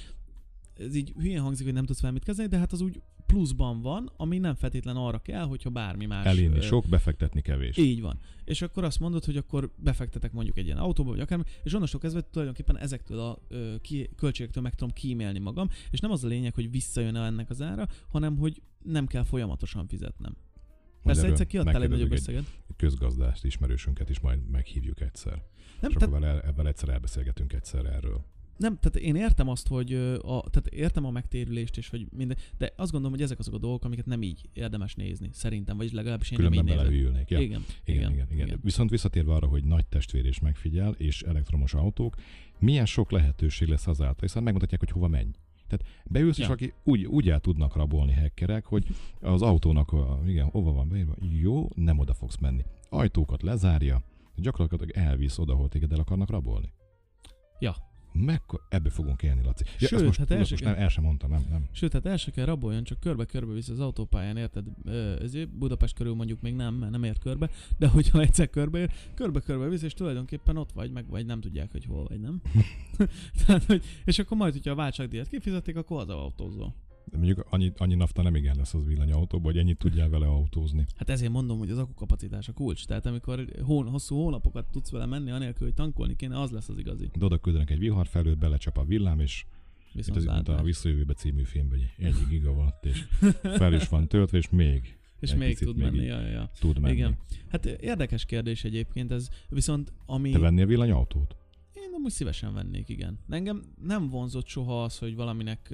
ez így hülyén hangzik, hogy nem tudsz vele mit kezdeni, de hát az úgy pluszban van, ami nem feltétlen arra kell, hogyha bármi más... Elinni sok, befektetni kevés. így van. És akkor azt mondod, hogy akkor befektetek mondjuk egy ilyen autóba, vagy akármi, és onnastól kezdve tulajdonképpen ezektől a ö, ki, költségektől meg tudom kímélni magam, és nem az a lényeg, hogy visszajön -e ennek az ára, hanem hogy nem kell folyamatosan fizetnem. Persze egyszer kiadtál egy nagyobb összeget. egy közgazdást, ismerősünket is majd meghívjuk egyszer. Nem, és tehát, akkor vele, vele egyszer elbeszélgetünk egyszer erről. Nem, tehát én értem azt, hogy a, tehát értem a megtérülést, és hogy minden, de azt gondolom, hogy ezek azok a dolgok, amiket nem így érdemes nézni, szerintem, vagy legalábbis én Különben nem így nézem. beleülnék. Ja. Igen, Igen, igen, igen, igen. Viszont visszatérve arra, hogy nagy testvér is megfigyel, és elektromos autók, milyen sok lehetőség lesz azáltal, hiszen megmutatják, hogy hova menj. Tehát beülsz, ja. és aki úgy, úgy el tudnak rabolni hackerek, hogy az autónak, a, igen, hova van beírva, jó, nem oda fogsz menni. Ajtókat lezárja, gyakorlatilag elvisz oda, ahol téged el akarnak rabolni. Ja. Mekkor, ebből fogunk élni, Laci. Ja, Sőt, most, hát első- most nem, el sem mondtam, nem, nem. Sőt, hát el se kell raboljon, csak körbe-körbe visz az autópályán, érted? Ezért Budapest körül mondjuk még nem, mert nem ért körbe, de hogyha egyszer körbe ér, körbe-körbe visz, és tulajdonképpen ott vagy, meg vagy nem tudják, hogy hol vagy, nem? Tehát, hogy, és akkor majd, hogyha a váltságdíjat kifizetik, akkor az autózol. De mondjuk annyi, annyi nafta nem igen lesz az villanyautóban, hogy ennyit tudjál vele autózni. Hát ezért mondom, hogy az akkukapacitás a kulcs. Tehát amikor hón, hosszú hónapokat tudsz vele menni, anélkül, hogy tankolni kéne, az lesz az igazi. De oda küldenek egy vihar felől, belecsap a villám, és Viszont az, mint a. Visszajövőbe című filmben, hogy egy gigawatt, és fel is van töltve, és még És még tud még menni, ja, ja. tud menni. Igen. Hát érdekes kérdés egyébként ez, viszont ami... Te vennél villanyautót? Én amúgy szívesen vennék, igen. Engem nem vonzott soha az, hogy valaminek,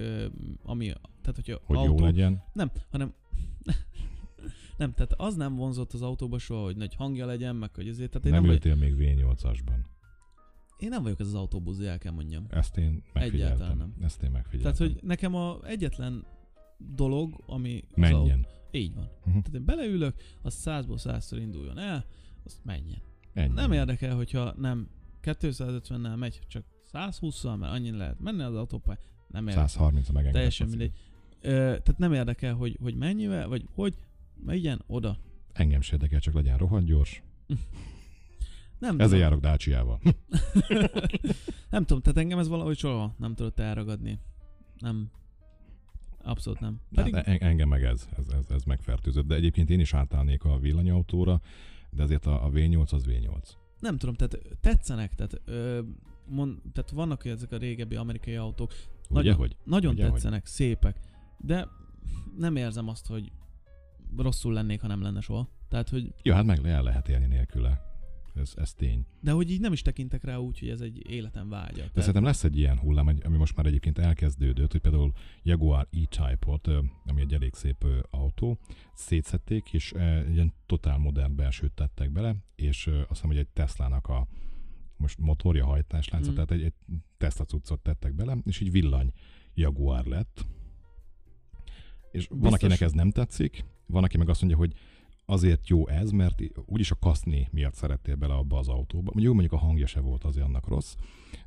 ami, tehát hogyha Hogy autó, jó legyen? Nem, hanem nem, tehát az nem vonzott az autóba soha, hogy nagy hangja legyen, meg hogy ezért, tehát én nem nem, ültél még V8-asban. én nem vagyok ez az autóbuzi, el kell mondjam. Ezt én megfigyeltem. Egyáltalán nem. Ezt én megfigyeltem. Tehát, hogy nekem a egyetlen dolog, ami... az Menjen. Autó, így van. Uh-huh. Tehát én beleülök, az százból százszor induljon el, azt menjen. Ennyi. Nem érdekel, hogyha nem 250-nel megy, csak 120-szal, mert annyi lehet menni az autópály. Nem érdekel. 130 a megengedett. Teljesen mindegy. Ö, tehát nem érdekel, hogy, hogy mennyivel, vagy hogy, megyen oda. Engem se érdekel, csak legyen rohadt gyors. Nem Ezzel tudom, járok Dácsiával. nem tudom, tehát engem ez valahogy soha nem tudott elragadni. Nem. Abszolút nem. Pedig... En- engem meg ez, ez, ez, ez megfertőzött. De egyébként én is átállnék a villanyautóra, de azért a, a V8 az V8. Nem tudom, tehát tetszenek, tehát, ö, mond, tehát vannak ezek a régebbi amerikai autók, Ugye, Nagyon- hogy? nagyon Ugye, hogy? tetszenek, szépek, de nem érzem azt, hogy rosszul lennék, ha nem lenne soha. Tehát, hogy, Ja, hát meg el lehet élni nélküle. Ez, ez tény. de hogy így nem is tekintek rá úgy, hogy ez egy életem vágya. De szerintem lesz egy ilyen hullám, ami most már egyébként elkezdődött, hogy például Jaguar E-Type-ot, ami egy elég szép autó, szétszették, és egy ilyen totál modern belsőt tettek bele, és azt hiszem, hogy egy Teslának a most motorja, hajtáslánca, Mm. mm. tehát egy, egy Tesla cuccot tettek bele, és így villany Jaguar lett. És van, Biztos- akinek ez nem tetszik, van, aki meg azt mondja, hogy azért jó ez, mert úgyis a kaszni miatt szerettél bele abba az autóba. Jó, mondjuk a hangja se volt azért annak rossz,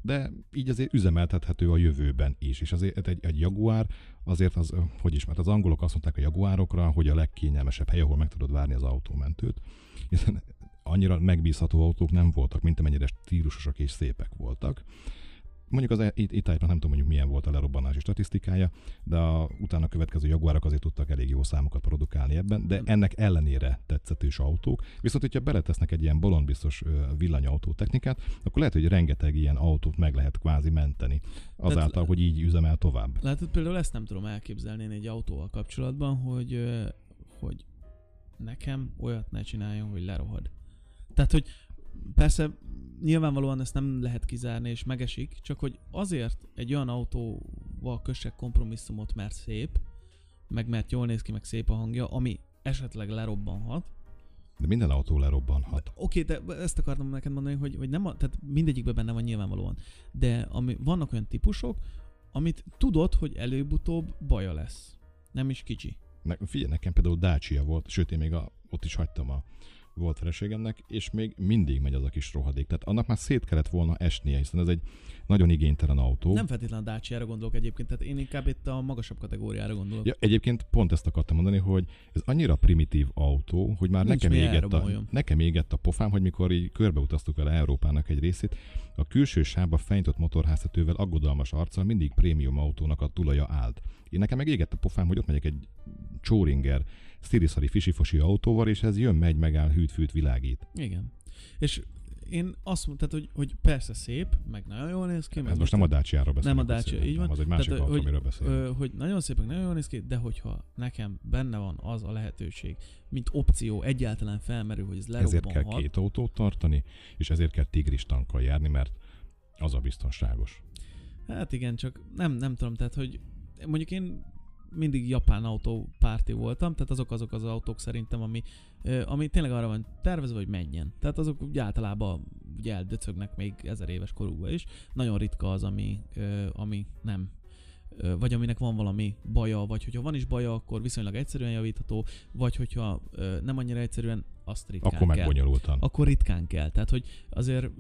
de így azért üzemeltethető a jövőben is. És azért egy, egy Jaguar, azért az, hogy is, mert az angolok azt mondták a Jaguárokra, hogy a legkényelmesebb hely, ahol meg tudod várni az autómentőt. Hiszen annyira megbízható autók nem voltak, mint amennyire stílusosak és szépek voltak. Mondjuk az itt, itt nem tudom mondjuk milyen volt a lerobbanási statisztikája, de a utána következő Jaguárok azért tudtak elég jó számokat produkálni ebben, de ennek ellenére tetszetős autók. Viszont, hogyha beletesznek egy ilyen bolondbiztos villanyautó technikát, akkor lehet, hogy rengeteg ilyen autót meg lehet kvázi menteni. Azáltal, hogy így üzemel tovább. Látod, például ezt nem tudom elképzelni egy autóval kapcsolatban, hogy, hogy nekem olyat ne csináljon, hogy lerohad. Tehát, hogy persze nyilvánvalóan ezt nem lehet kizárni, és megesik, csak hogy azért egy olyan autóval kössek kompromisszumot, mert szép, meg mert jól néz ki, meg szép a hangja, ami esetleg lerobbanhat. De minden autó lerobbanhat. Oké, de ezt akartam neked mondani, hogy, hogy nem a, tehát mindegyikben benne van nyilvánvalóan. De ami, vannak olyan típusok, amit tudod, hogy előbb-utóbb baja lesz. Nem is kicsi. Ne, figyelj, nekem például Dacia volt, sőt én még a, ott is hagytam a volt feleségemnek, és még mindig megy az a kis rohadék. Tehát annak már szét kellett volna esnie, hiszen ez egy nagyon igénytelen autó. Nem feltétlenül a Dacia-ra gondolok egyébként, tehát én inkább itt a magasabb kategóriára gondolok. Ja, egyébként pont ezt akartam mondani, hogy ez annyira primitív autó, hogy már Nincs nekem égett, a, nekem égett a pofám, hogy mikor így körbeutaztuk vele Európának egy részét, a külső sávba fenyított motorháztetővel aggodalmas arccal mindig prémium autónak a tulaja állt. Én nekem meg égett a pofám, hogy ott megyek egy Csóringer, sztiriszari fisifosi autóval, és ez jön, megy, megáll, hűt-fűt, világít. Igen. És én azt mondtam, hogy, hogy persze szép, meg nagyon jól néz ki. Ez most nem a Dacia-ról beszélünk. Nem a Dacia, így van. Az egy másik Tehát, autó, hogy- amiről beszélünk. Hogy nagyon szép, meg nagyon jól néz ki, de hogyha nekem benne van az a lehetőség, mint opció egyáltalán felmerül, hogy ez ezért kell lerobbanhat. két autót tartani, és ezért kell tigris tankkal járni, mert az a biztonságos. Hát igen, csak nem, nem tudom, tehát hogy mondjuk én mindig japán autó párti voltam, tehát azok azok az autók szerintem, ami, ami tényleg arra van tervezve, hogy menjen. Tehát azok úgy általában ugye eldöcögnek még ezer éves korukban is. Nagyon ritka az, ami, ami nem vagy aminek van valami baja, vagy hogyha van is baja, akkor viszonylag egyszerűen javítható, vagy hogyha nem annyira egyszerűen, azt ritkán Akkor kell bonyolultan. akkor ritkán kell. Tehát, hogy azért,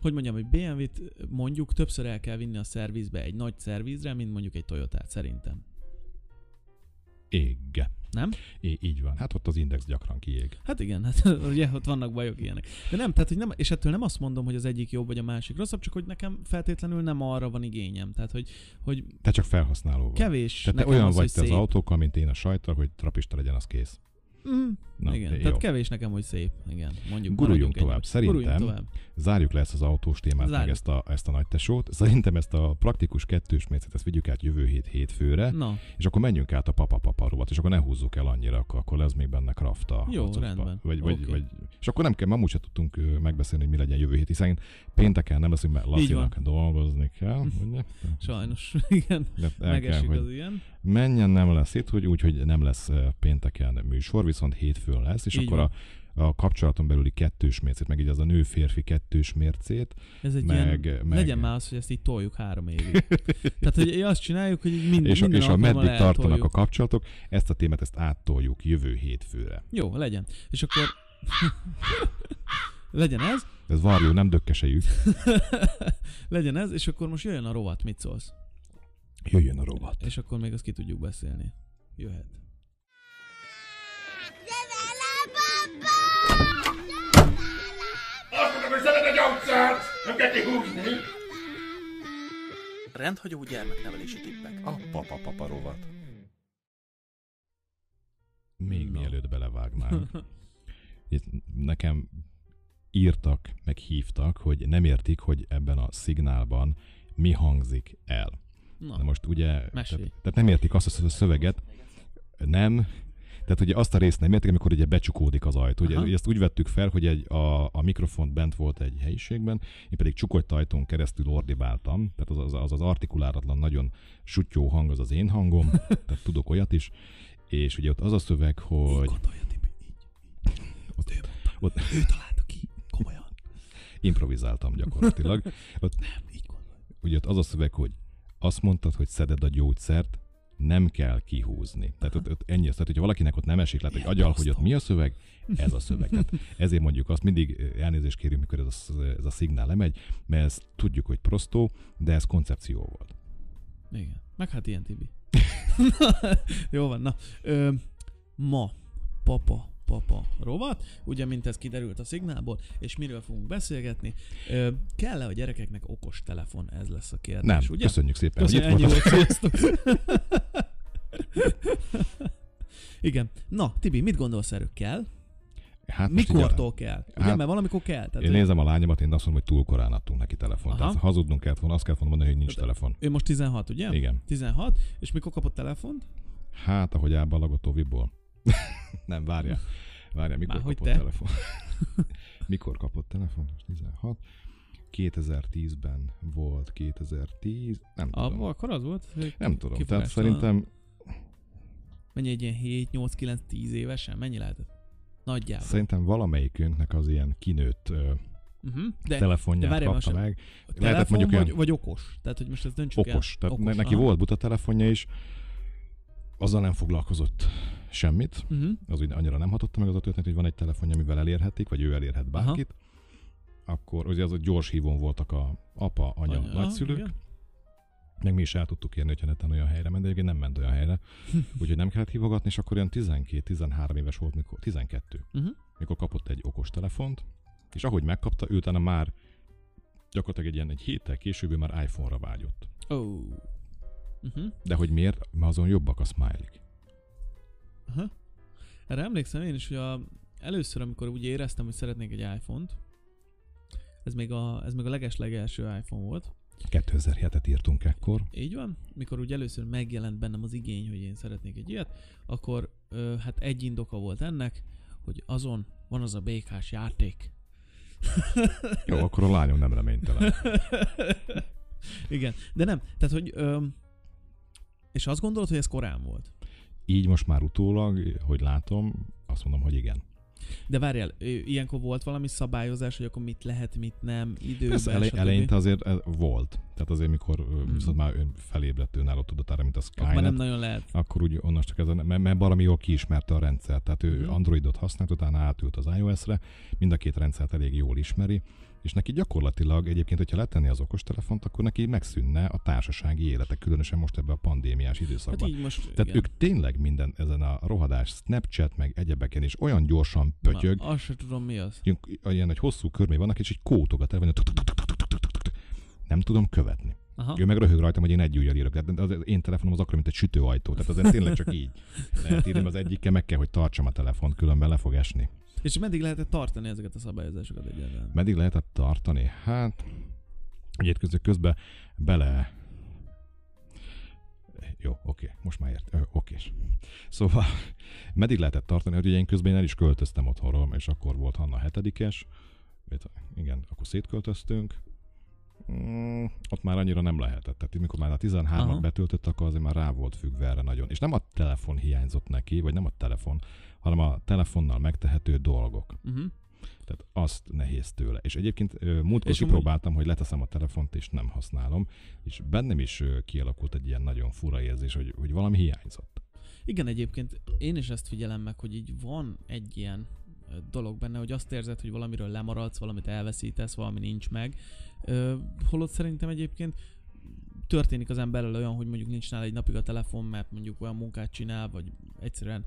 hogy mondjam, hogy BMW-t mondjuk többször el kell vinni a szervizbe egy nagy szervizre, mint mondjuk egy Toyotát szerintem. Égge. Nem? É, így van. Hát ott az index gyakran kiég. Hát igen, hát ugye ott vannak bajok ilyenek. De nem, tehát, hogy nem, és ettől nem azt mondom, hogy az egyik jobb, vagy a másik rosszabb, csak hogy nekem feltétlenül nem arra van igényem. Tehát, hogy, hogy Te csak felhasználó vagy. kevés Tehát te olyan az, vagy te az szép. autókkal, mint én a sajttal, hogy trapista legyen, az kész. Mm, Na, igen, jó. tehát kevés nekem, hogy szép. Igen, mondjuk. Guruljunk tovább. ennyiben. Szerintem Guruljunk tovább. Zárjuk le ezt az autós témát, meg Zárjuk. ezt a, ezt a nagy tesót. Szerintem ezt a praktikus kettős mércét, ezt vigyük át jövő hét hétfőre, Na, és akkor menjünk át a papa-papa rovat, és akkor ne húzzuk el annyira, akkor, akkor lesz még benne krafta. Jó, rendben. Vagy, vagy, Oké. vagy, és akkor nem kell, ma úgyse tudtunk megbeszélni, hogy mi legyen jövő hét, hiszen pénteken nem leszünk, mert Lacinak dolgozni kell. Ugye? sajnos, igen, kell, megesik az ilyen. menjen, nem lesz itt, hogy úgy, hogy nem lesz pénteken műsor, viszont hétfőn lesz, és Így akkor van. a, a kapcsolaton belüli kettős mércét, meg így az a nő-férfi kettős mércét, Ez egy meg, ilyen, meg legyen már az, hogy ezt így toljuk három évig. Tehát, hogy azt csináljuk, hogy így mind, és, minden és a meddig tartanak a kapcsolatok, ezt a témát ezt áttoljuk jövő hétfőre. Jó, legyen. És akkor legyen ez, Ez varjú, nem dökkesejük. legyen ez, és akkor most jöjjön a rovat, mit szólsz? Jöjjön a rovat. És akkor még azt ki tudjuk beszélni. Jöhet. Szeded a gyógyszert! Nem kell kihúzni! Rendhagyó gyermeknevelési tippek. A papa-papa rovat. Még Na. mielőtt belevágnánk. Itt nekem írtak, meg hívtak, hogy nem értik, hogy ebben a szignálban mi hangzik el. Na, Na most ugye, tehát, Mesélj. tehát nem értik azt a szöveget, nem, Tehát ugye azt a részt nem értek, amikor ugye becsukódik az ajtó. Ugye, ugye ezt úgy vettük fel, hogy egy, a, a mikrofon bent volt egy helyiségben, én pedig csukott ajtón keresztül ordibáltam, tehát az az, az, az artikuláratlan, nagyon sutyó hang az az én hangom, tehát tudok olyat is, és ugye ott az a szöveg, hogy... Gondolja, Tibi, így. Ott, Ő mondta. ott Ő találta ki. Komolyan. improvizáltam gyakorlatilag. Ott, Nem, így gondolja. ugye ott az a szöveg, hogy azt mondtad, hogy szeded a gyógyszert, nem kell kihúzni. Tehát ott, ott ennyi, tehát hogyha valakinek ott nem esik, lehet, hogy agyal, hogy ott mi a szöveg, ez a szöveg. Tehát ezért mondjuk azt mindig elnézést kérünk, mikor ez a, ez a szignál lemegy, mert ezt tudjuk, hogy prostó, de ez koncepció volt. Igen. Meg hát ilyen Tibi. Jó van, na. Ö, ma papa papa rovat, ugye, mint ez kiderült a szignálból, és miről fogunk beszélgetni. Ö, kell-e a gyerekeknek okos telefon? Ez lesz a kérdés, Nem, ugye? köszönjük szépen, Köszönjük, hogy itt. Igen. Na, Tibi, mit gondolsz erről? Kell? Hát Mikortól kell? Ugye, Hát, mert valamikor kell. Tehát, Én hogy nézem a lányomat, én azt mondom, hogy túl korán adtunk neki telefont. Aha. Tehát hazudnunk kellett volna, azt kellett volna mondani, hogy nincs Tehát- telefon. ő most 16, ugye? Igen. 16, és mikor kapott telefont? Hát, ahogy elbalagott Oviból. Nem, várja. Várja, mikor Már kapott te? telefon? mikor kapott telefon? Most 16. 2010-ben volt, 2010, nem tudom. Akkor az volt? Nem tudom, tehát szerintem Mennyi egy ilyen 7, 8, 9, 10 évesen? Mennyi lehetett? Nagyjából. szerintem valamelyikünknek az ilyen kinőtt ö, Uh-huh. De telefonját de várjál, kapta meg. telefon lehetett mondjuk vagy, olyan- vagy okos? Tehát, hogy most ezt döntsük Okos. el. Tehát okos, neki aha. volt buta telefonja is, azzal nem foglalkozott semmit. Uh-huh. az úgy annyira nem hatotta meg az a történet, hogy van egy telefonja, amivel elérhetik, vagy ő elérhet bárkit. Akkor ugye az a gyors hívón voltak a apa, anya, Anya, nagyszülők, igen. meg mi is el tudtuk érni, hogyha neten olyan helyre ment, de egyébként nem ment olyan helyre. Úgyhogy nem kellett hívogatni, és akkor olyan 12-13 éves volt, mikor, 12, Uh-huh. mikor kapott egy okos telefont, és ahogy megkapta, ő utána már gyakorlatilag egy ilyen egy héttel később már iPhone-ra vágyott. Oh. Uh-huh. De hogy miért? Mert azon jobbak a smiley Aha. Erre emlékszem én is, hogy a, először, amikor úgy éreztem, hogy szeretnék egy iPhone-t, ez még a, ez még a leges-legelső iPhone volt. 2007-et írtunk ekkor. Így van. Mikor úgy először megjelent bennem az igény, hogy én szeretnék egy ilyet, akkor ö, hát egy indoka volt ennek, hogy azon van az a békás játék. Jó, akkor a lányom nem reménytelen. Igen, de nem. Tehát, hogy... Ö, és azt gondolod, hogy ez korán volt? Így most már utólag, hogy látom, azt mondom, hogy igen. De várjál, ilyenkor volt valami szabályozás, hogy akkor mit lehet, mit nem, időben, Persze ele, eleinte azért ez volt. Tehát azért, mikor. Mhm. viszont már ön felébredt önálló tudatára, mint a Akkor már nem Skynet, nagyon lehet. akkor úgy onnan csak ez, a- mert, mert valami jól kiismerte a rendszer. Tehát ő Mhm. Androidot használt, utána átült az iOS-re, mind a két rendszert elég jól ismeri, és neki gyakorlatilag egyébként, hogyha letenni az okostelefont, akkor neki megszűnne a társasági élete, különösen most ebben a pandémiás Hát időszakban. így most, Tehát igen. ők tényleg minden ezen a rohadás, Snapchat, meg egyebeken is olyan gyorsan pötyög, Na, azt sem tudom mi az. ilyen, egy hosszú körmé vannak, és így kótogat el, nem tudom követni. Aha. Ő meg röhög rajtam, hogy én egy ujjal írok. Tehát az én telefonom az akkor, mint egy sütőajtó. Tehát az tényleg csak így. Lehet írni az egyikkel, meg kell, hogy tartsam a telefont, különben le fog esni. És meddig lehetett tartani ezeket a szabályozásokat egyáltalán? Meddig lehetett tartani? Hát, ugye közben, közben bele... Jó, oké, most már ért. Ö, Okés. Szóval, meddig lehetett tartani, hogy ugye én közben én el is költöztem otthonról, és akkor volt Hanna hetedikes. Igen, akkor szétköltöztünk. Mm, ott már annyira nem lehetett. Tehát mikor már a 13-at Aha. betöltött, akkor azért már rá volt függve erre nagyon. És nem a telefon hiányzott neki, vagy nem a telefon, hanem a telefonnal megtehető dolgok. Uh-huh. Tehát azt nehéz tőle. És egyébként múltkor És kipróbáltam, hogy leteszem a telefont, és nem használom, és bennem is kialakult egy ilyen nagyon fura érzés, hogy, hogy valami hiányzott. Igen, egyébként én is ezt figyelem meg, hogy így van egy ilyen dolog benne, hogy azt érzed, hogy valamiről lemaradsz, valamit elveszítesz, valami nincs meg. Ö, holott szerintem egyébként történik az emberrel olyan, hogy mondjuk nincs nála egy napig a telefon, mert mondjuk olyan munkát csinál, vagy egyszerűen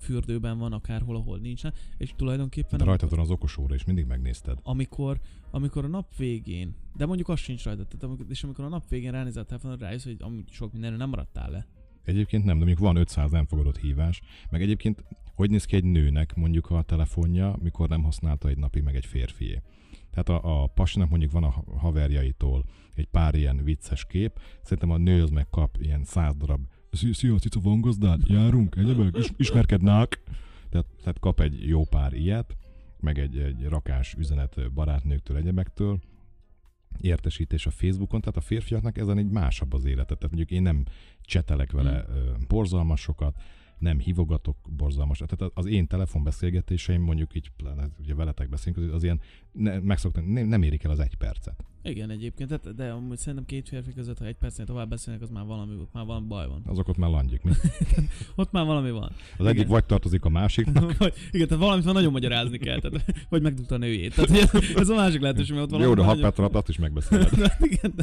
fürdőben van akárhol, ahol nincs, nála, és tulajdonképpen De rajtad van az okosóra, és mindig megnézted. amikor, amikor a nap végén, de mondjuk az sincs rajta, tehát amikor, és amikor a nap végén ránézel a telefonra, rájössz, hogy amúgy sok mindenről nem maradtál le. Egyébként nem, de mondjuk van 500 nem fogadott hívás, meg egyébként hogy néz ki egy nőnek mondjuk a telefonja, mikor nem használta egy napig meg egy férfié. Tehát a, a pasinak mondjuk van a ha- haverjaitól egy pár ilyen vicces kép, szerintem a nő az meg kap ilyen száz darab Szia, cica, van gazdád? Járunk? Egyebek? Is, ismerkednák? Tehát, tehát kap egy jó pár ilyet, meg egy, egy rakás üzenet barátnőktől, egyebektől, értesítés a Facebookon, tehát a férfiaknak ezen egy másabb az élete. Tehát mondjuk én nem csetelek vele mm. borzalmasokat, nem hívogatok borzalmasat. Tehát az én telefonbeszélgetéseim, mondjuk így, pláne, ugye veletek beszélünk, az ilyen ne, megszoktam, nem, nem érik el az egy percet. Igen, egyébként, de, de amúgy szerintem két férfi között, ha egy percnél tovább beszélnek, az már valami, ott már valami baj van. Azok ott már landjik, mi? Ott már valami van. Az egyik Igen. vagy tartozik a másiknak, Vagy, igen, tehát valamit már nagyon magyarázni kell, tehát, vagy megdugta a nőjét. Tehát ez, a másik lehetőség, mert ott valami jó, de hat perc alatt azt is megbeszéled. De igen,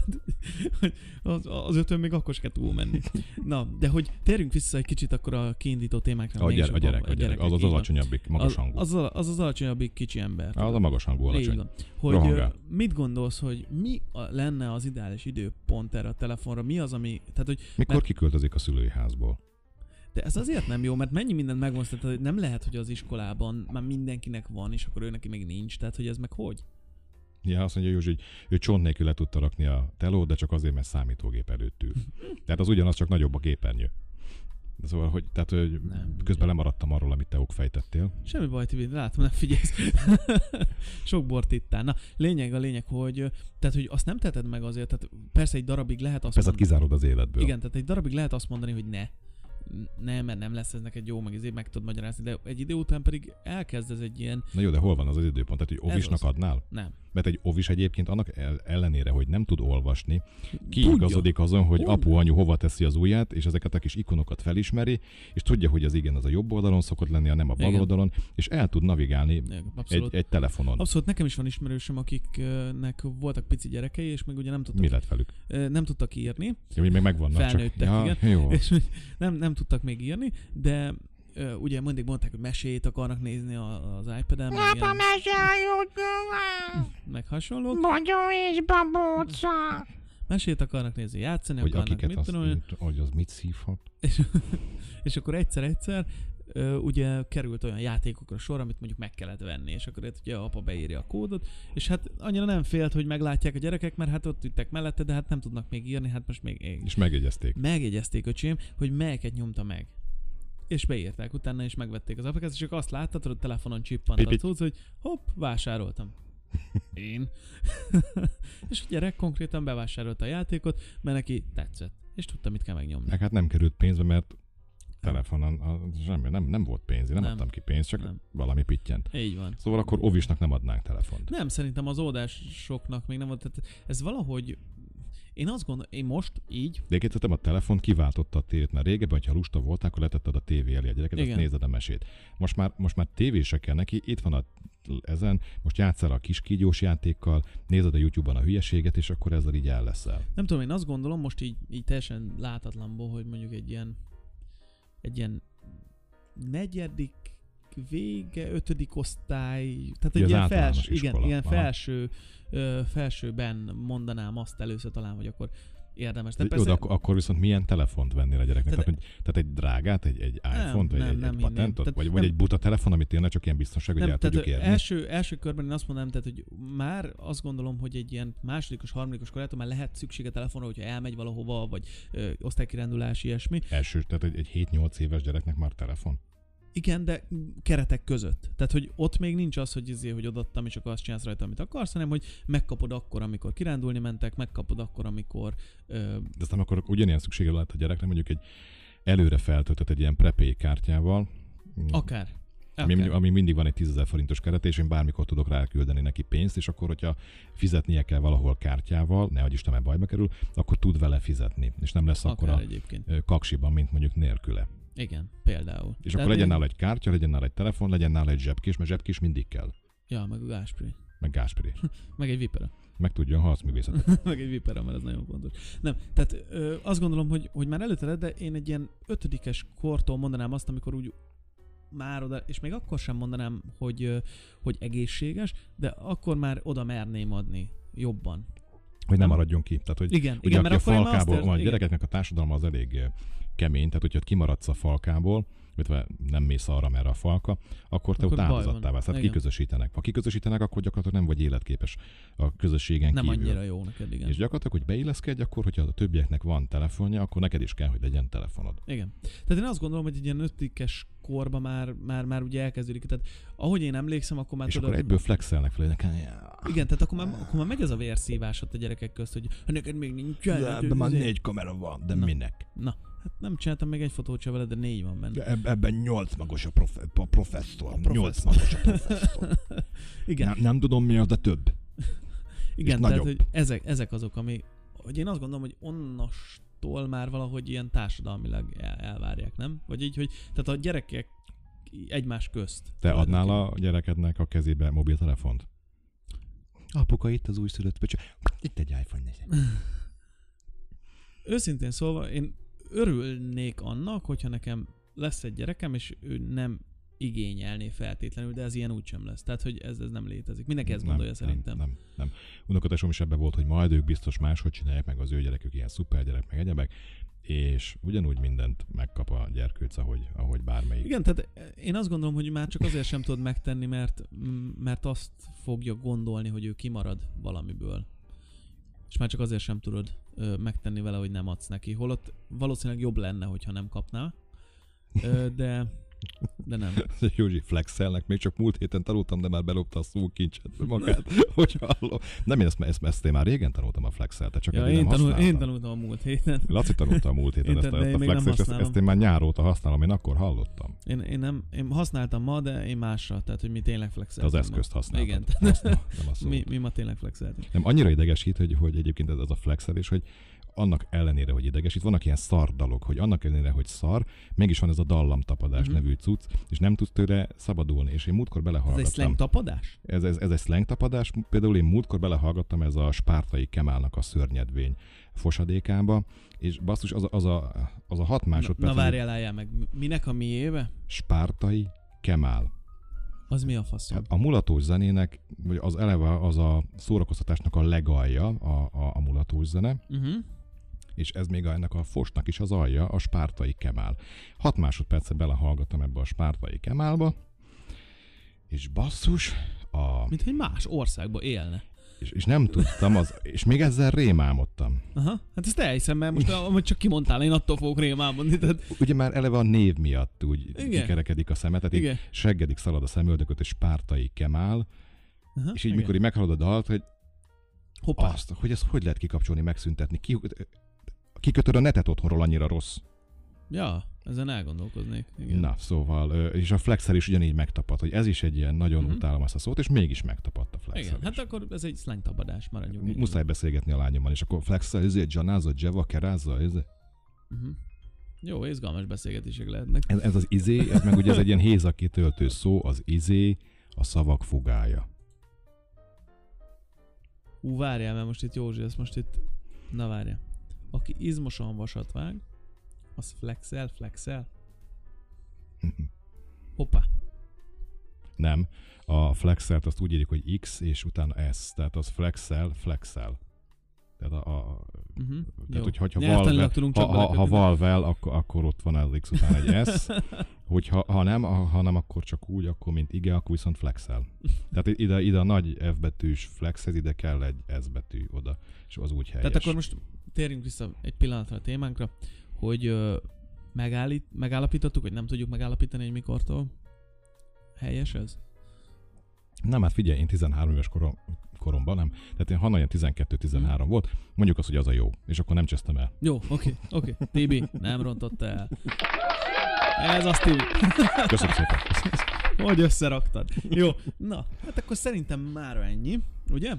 hogy az, az ötön még akkor se kell túl menni. Na, de hogy térjünk vissza egy kicsit akkor a kiindító témákra. A, gyere, a gyerek, a gyerek, gyerekek, az az van. alacsonyabbik, magas az, hangú. az, a- az az alacsonyabbik kicsi ember. Az a magas hangú Így alacsony. van. Hogy Rohangál. mit gondolsz, hogy mi a, lenne az ideális időpont erre a telefonra? Mi az, ami... Tehát, hogy Mikor mert- kiköltözik a szülői házból? de ez azért nem jó, mert mennyi mindent megvan, tehát hogy nem lehet, hogy az iskolában már mindenkinek van, és akkor ő neki még nincs. Tehát, hogy ez meg hogy? Ja, azt mondja Józsi, hogy ő csont nélkül le tudta rakni a telót, de csak azért, mert számítógép előtt ül. Tehát az ugyanaz, csak nagyobb a képernyő. Szóval, hogy, tehát, hogy Nem. közben lemaradtam arról, amit te fejtettél. Semmi baj, Tibi, látom, nem figyelsz. Sok bort ittál. Na, lényeg a lényeg, hogy, tehát, hogy azt nem teted meg azért, tehát persze egy darabig lehet azt Persze mondani, kizárod az életből. igen, tehát egy darabig lehet azt mondani, hogy ne. Nem, mert nem lesz ez neked jó, meg ezért meg tudod magyarázni, de egy idő után pedig elkezd ez egy ilyen, Na jó, de hol van az az időpont? Tehát, hogy ovisnak adnál? nem. Mert egy ovis egyébként annak el- ellenére, hogy nem tud olvasni, kiigazodik azon, hogy apu, anyu hova teszi az ujját, és ezeket a kis ikonokat felismeri, és tudja, hogy az igen, az a jobb oldalon szokott lenni, a nem a bal Igen. oldalon, és el tud navigálni Igen, egy, egy telefonon. Abszolút nekem is van ismerősöm, akiknek voltak pici gyerekei, és meg ugye nem tudtak, Mi lett velük? nem tudtak írni, Ja, még megvannak Felnőttek, csak. igen. Jó. és nem, nem tudtak még írni, de ö, ugye mindig mondták, hogy mesét akarnak nézni a- az iPad-en, meg, Apa ilyen, meséljük, meg hasonlók. Bogyó és babóca. Mesét akarnak nézni, játszani Hogy akarnak, akiket mit azt, tudom, hogy az mit szívhat. és, és akkor egyszer-egyszer ö, ugye került olyan játékokra sor, amit mondjuk meg kellett venni, és akkor itt ugye apa beírja a kódot, és hát annyira nem félt, hogy meglátják a gyerekek, mert hát ott ültek mellette, de hát nem tudnak még írni, hát most még ég. És megjegyezték. megjegyezték öcsém, hogy melyeket nyomta meg. És beírták utána, és megvették az applikációt, és csak azt láttad, hogy a telefonon csippant a cucc, hogy hopp, vásároltam. Én. és a gyerek konkrétan bevásárolta a játékot, mert neki tetszett. És tudta, mit kell megnyomni. Meg hát nem került pénzbe, mert telefonon a, semmi, nem, nem volt pénz, én nem, Nem. adtam ki pénzt, csak Nem. valami pittyent. Így van. Szóval akkor ovisnak nem adnánk telefont. Nem, szerintem az oldásoknak még nem volt. Tehát ez valahogy... Én azt gondolom, én most így, De egyébként a telefon kiváltotta a tévét, mert régebben, ha lusta voltál, akkor letetted a tévé elé a gyereket, azt Igen. nézed a mesét. Most már, most már tévése kell neki, itt van a ezen, most játszál a kis kígyós játékkal, nézed a YouTube-ban a hülyeséget, és akkor ezzel így el leszel. nem tudom, én azt gondolom most így, így teljesen látatlanból, hogy mondjuk egy ilyen egy ilyen negyedik vége, ötödik osztály, tehát egy ilyen felső, igen, ilyen felső, ö, felsőben mondanám azt először talán, hogy akkor érdemes. De De Jó, persze, de akkor, viszont milyen telefont vennél a gyereknek? Tehát- Tehát, hogy, tehát egy drágát, egy, egy iPhone-t, vagy nem, egy, nem egy patentot, Tehát vagy, vagy nem- egy buta telefon, amit tényleg csak ilyen biztonság, hogy nem, el tudjuk érni? első, első körben én azt mondanám, tehát, hogy már azt gondolom, hogy egy ilyen másodikos, harmadikos korától már lehet szüksége telefonra, hogyha elmegy valahova, vagy ö, osztálykirándulás, ilyesmi. Első, tehát egy, egy 7-8 éves gyereknek már telefon? Igen, de keretek között. Tehát, hogy ott még nincs az, hogy, izé, hogy odaadtam, és akkor azt csinálsz rajta, amit akarsz, hanem hogy megkapod akkor, amikor kirándulni mentek, megkapod akkor, amikor... Ö, De aztán akkor ugyanilyen szüksége lehet a gyereknek, mondjuk egy előre feltöltött egy ilyen prepay kártyával, akár. ami, akár. ami mindig van egy 10 000 forintos keret, és én bármikor tudok ráküldeni neki pénzt, és akkor, hogyha fizetnie kell valahol kártyával, nehogy Isten, mert bajba kerül, akkor tud vele fizetni, és nem lesz akkor a egyébként. kaksiban, mint mondjuk nélküle. Igen, például. És Tehát akkor legyen én- nála egy kártya, legyen nála egy telefon, legyen nála egy zsebkés, mert zsebkés mindig kell. Ja, meg a Gáspri. Meg Gásperi. Meg egy vipera. Meg tudja a harcművészetet. meg egy vipera, mert ez nagyon fontos. Nem, tehát ö, azt gondolom, hogy, hogy már előtte de én egy ilyen ötödikes kortól mondanám azt, amikor úgy már oda, és még akkor sem mondanám, hogy, hogy egészséges, de akkor már oda merném adni jobban. Hogy nem maradjon ki. Tehát, hogy Igen, Ugye, igen, mert a falkából a gyerekeknek a társadalma az elég kemény, tehát hogyha kimaradsz a falkából, illetve nem mész arra, merre a falka, akkor te Akkor ott áldozattá válsz. Tehát Igen. kiközösítenek. Ha kiközösítenek, akkor gyakorlatilag nem vagy életképes a közösségen Nem kívül. annyira jó neked, igen. És gyakorlatilag, hogy beilleszkedj, akkor, hogyha a többieknek van telefonja, akkor neked is kell, hogy legyen telefonod. Igen. Tehát én azt gondolom, hogy egy ilyen ötlikes korban már, már, már ugye elkezdődik. Tehát ahogy én emlékszem, akkor már és tudod, akkor egyből flexelnek fel, nekem, Igen, tehát akkor már, akkor már megy az a vérszívás ott a gyerekek közt, hogy "Ha neked még nincs. de, de már négy kamera van, de Na. minek? Na, hát nem csináltam még egy fotót se veled, de négy van benne. De eb- ebben nyolc magos a, profe- a professzor. A. Nyolc magos a professzor. Igen, nem, nem tudom mi az, de több. igen tehát nagyobb. hogy ezek, ezek azok, ami, hogy én azt gondolom, hogy onnastól már valahogy ilyen társadalmilag el, elvárják, nem? Vagy így, hogy tehát a gyerekek egymás közt. Te adnál a gyerekednek a kezébe mobiltelefont? Apuka, itt az újszülött pöcsö. Itt egy iPhone 4. Őszintén szólva, én örülnék annak, hogyha nekem lesz egy gyerekem, és ő nem igényelné feltétlenül, de ez ilyen úgysem lesz. Tehát, hogy ez, ez nem létezik. Mindenki ezt gondolja nem, szerintem. Nem, nem, nem. Is ebbe volt, hogy majd ők biztos máshogy csinálják meg az ő gyerekük, ilyen szuper gyerek, meg egyebek, és ugyanúgy mindent megkap a gyerkőc, ahogy, ahogy bármelyik. Igen, tehát én azt gondolom, hogy már csak azért sem tudod megtenni, mert, mert azt fogja gondolni, hogy ő kimarad valamiből. És már csak azért sem tudod ö, megtenni vele, hogy nem adsz neki. Holott valószínűleg jobb lenne, hogyha nem kapná. Ö, de, de nem. Józsi flexelnek, még csak múlt héten tanultam, de már belopta a szókincset magát, hogy hallom. Nem, én ezt, ezt, ezt én már régen tanultam a flexelt, te csak Ja, én, nem tanul, használtam. én tanultam a múlt héten. Laci tanulta a múlt héten Én ezt, a, ezt a és ezt, ezt, én már nyár óta használom, én akkor hallottam. Én, én, nem, én használtam ma, de én másra, tehát hogy mi tényleg flexeltünk. az eszközt ma. használtad. Igen, Azt, nem mi, mi ma tényleg flexeltünk. Nem, annyira idegesít, hogy, hogy egyébként ez, ez a flexelés, hogy annak ellenére, hogy idegesít, vannak ilyen szar dalok, hogy annak ellenére, hogy szar, mégis van ez a dallamtapadás Mhm. nevű cucc, és nem tudsz tőle szabadulni, és én múltkor Ez egy belehallgattam. slang tapadás? Ez, ez, ez egy slang tapadás, például én múltkor belehallgattam ez a spártai Kemálnak a szörnyedvény fosadékába, és basszus, az a, az a, az a hat Na, másodperc, na várjál, álljál meg. Minek a miébe? spártai Kemál. Az mi a faszom? Hát a mulatós zenének, vagy az eleve az a szórakoztatásnak a legalja, a, a, a mulatós zene, Uh-huh. És ez még a, ennek a fosnak is az alja, a spártai kemál. Hat másodperce belehallgattam ebbe a spártai kemálba, és basszus, a, Mint hogy más országban élne. és, és nem tudtam, az, és még ezzel rémálmodtam. Aha, hát ezt elhiszem, mert most amúgy csak kimondtál, én attól fogok rémálmodni, tehát Ugye már eleve a név miatt úgy Igen. kikerekedik a szemet, tehát igen. seggedik szalad a szemöldököt, és spártai kemál, Aha, és így igen. mikor így meghallod a dalt, hogy Hoppá. azt, hogy ezt hogy lehet kikapcsolni, megszüntetni, ki, kikötöd a netet otthonról annyira rossz. Ja, ezen elgondolkoznék. Igen. Na, szóval, és a flexel is ugyanígy megtapad, hogy ez is egy ilyen nagyon Mhm. utálom ezt a szót, és mégis megtapadt a flexel. Igen, hát akkor ez egy slang tapadás, maradjunk így. Muszáj beszélgetni a lányommal, és akkor flexel, ezért Janáza, Jeva, Keráza, ez, Uh-huh. Jó, izgalmas beszélgetések lehetnek. ez, ez az izé, ez meg ugye ez egy ilyen hézakitöltő szó, az izé, a szavak fugája. Ú, várjál, mert most itt Józsi, ezt most itt... Na várjál. Aki izmosan vasat vág, az flexel, flexel. Hoppá. Nem, a flexelt azt úgy írjuk, hogy X, és utána S, tehát az flexel, flexel. Tehát, a, a, Uh-huh. tehát hogy, hogyha valvel, tudunk ha, ha, ha valvel, akkor, akkor ott van az X után egy S, hogyha ha nem, ha, ha nem, akkor csak úgy, akkor mint ige, akkor viszont flexel. Tehát ide, ide a nagy F betűs flexhez, ide kell egy S betű oda, és az úgy helyes. Tehát akkor most térjünk vissza egy pillanatra a témánkra, hogy ö, megállít, megállapítottuk, hogy nem tudjuk megállapítani, hogy mikortól helyes ez? Nem, hát figyelj, én 13 éves korom, koromban nem. Tehát én ilyen 12-13 Mhm. volt, mondjuk azt, hogy az a jó, és akkor nem csesztem el. Jó, oké, oké. Tibi, nem rontotta el. Ez az, Tibi. Köszönöm szépen. Hogy összeraktad. Jó, na, hát akkor szerintem már ennyi, ugye?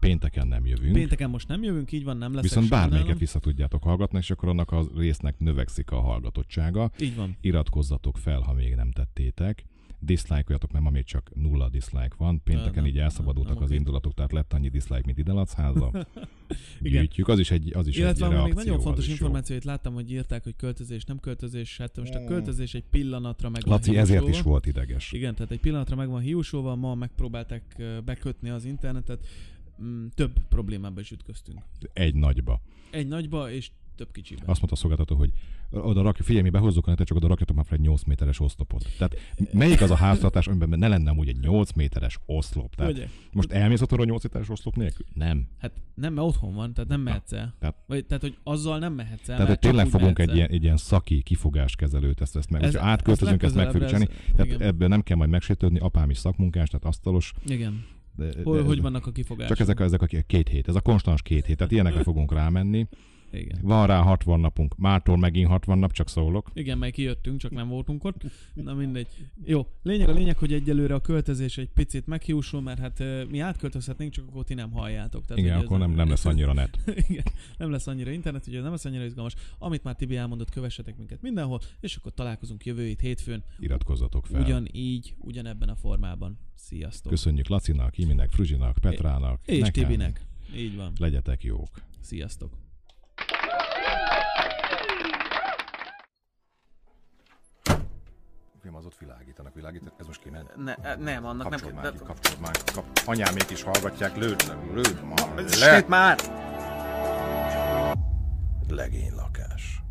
Pénteken nem jövünk. Pénteken most nem jövünk, így van, nem lesz. Viszont bármelyiket vissza tudjátok hallgatni, és akkor annak a résznek növekszik a hallgatottsága. Így van. Iratkozzatok fel, ha még nem tettétek. Dislike-oljatok, mert ma még csak nulla dislike van. Pénteken nem, így elszabadultak nem az oké. indulatok, tehát lett annyi dislike, mint ide. Igen. Gyűjtjük, az is egy, az is Illetve egy reakció. még nagyon fontos információt láttam, hogy írták, hogy költözés, nem költözés. Hát most a költözés egy pillanatra meg van Laci ezért hiúsolva. is volt ideges. Igen, tehát egy pillanatra meg van hiúsolva, ma megpróbálták bekötni az internetet, Mm, több problémába is ütköztünk. Egy nagyba. Egy nagyba, és több kicsiben. Azt mondta a szolgáltató, hogy oda rakja, figyelj, mi behozzuk a netet, csak oda rakjatok már fel egy 8 méteres oszlopot. Tehát melyik az a háztartás, amiben ne lenne amúgy egy 8 méteres oszlop? Tehát Ugye? most elmész otthonra 8 méteres oszlop nélkül? Nem. Hát nem, mert otthon van, tehát nem mehetsz el. tehát- Vagy, tehát, hogy azzal nem mehetsz el, Tehát, hogy tényleg úgy fogunk egy ilyen, egy ilyen szaki kifogáskezelőt, ezt, ezt meg, Ez- átköltözünk, ezt meg legközelebb fogjuk ez- csinálni. Tehát igen. ebből nem kell majd megsértődni, apám is szakmunkás, tehát asztalos. Igen. De, de Hogy, ez- hogy vannak a kifogások? Csak ezek, a- ezek a két hét, ez a konstans két hét, tehát ilyenekre fogunk rámenni. Igen. Van rá 60 napunk, mától megint 60 nap, csak szólok. Igen, meg kijöttünk, csak nem voltunk ott. Na mindegy. Jó, lényeg a lényeg, hogy egyelőre a költözés egy picit meghiúsul, mert hát mi átköltözhetnénk, csak akkor ti nem halljátok. Tehát, Igen, akkor nem, nem lesz annyira net. Igen, nem lesz annyira internet, ugye nem lesz annyira izgalmas. Amit már Tibi elmondott, kövessetek minket mindenhol, és akkor találkozunk jövő hét hétfőn, Iratkozzatok fel. ugyanígy, ugyanebben a formában. Sziasztok! Köszönjük Lacinak, Iminek, Fruzsinak, Petrának. És nekem. Tibinek. Így van. Legyetek jók. Sziasztok! Az ott világítanak, világítanak. Ez most kiment. Ne, nem, annak Kapcsolod nem már kell. ki, kapcsolod már. Kap... Anyámék is hallgatják, lőd, lőd már le. Már! Legény lakás.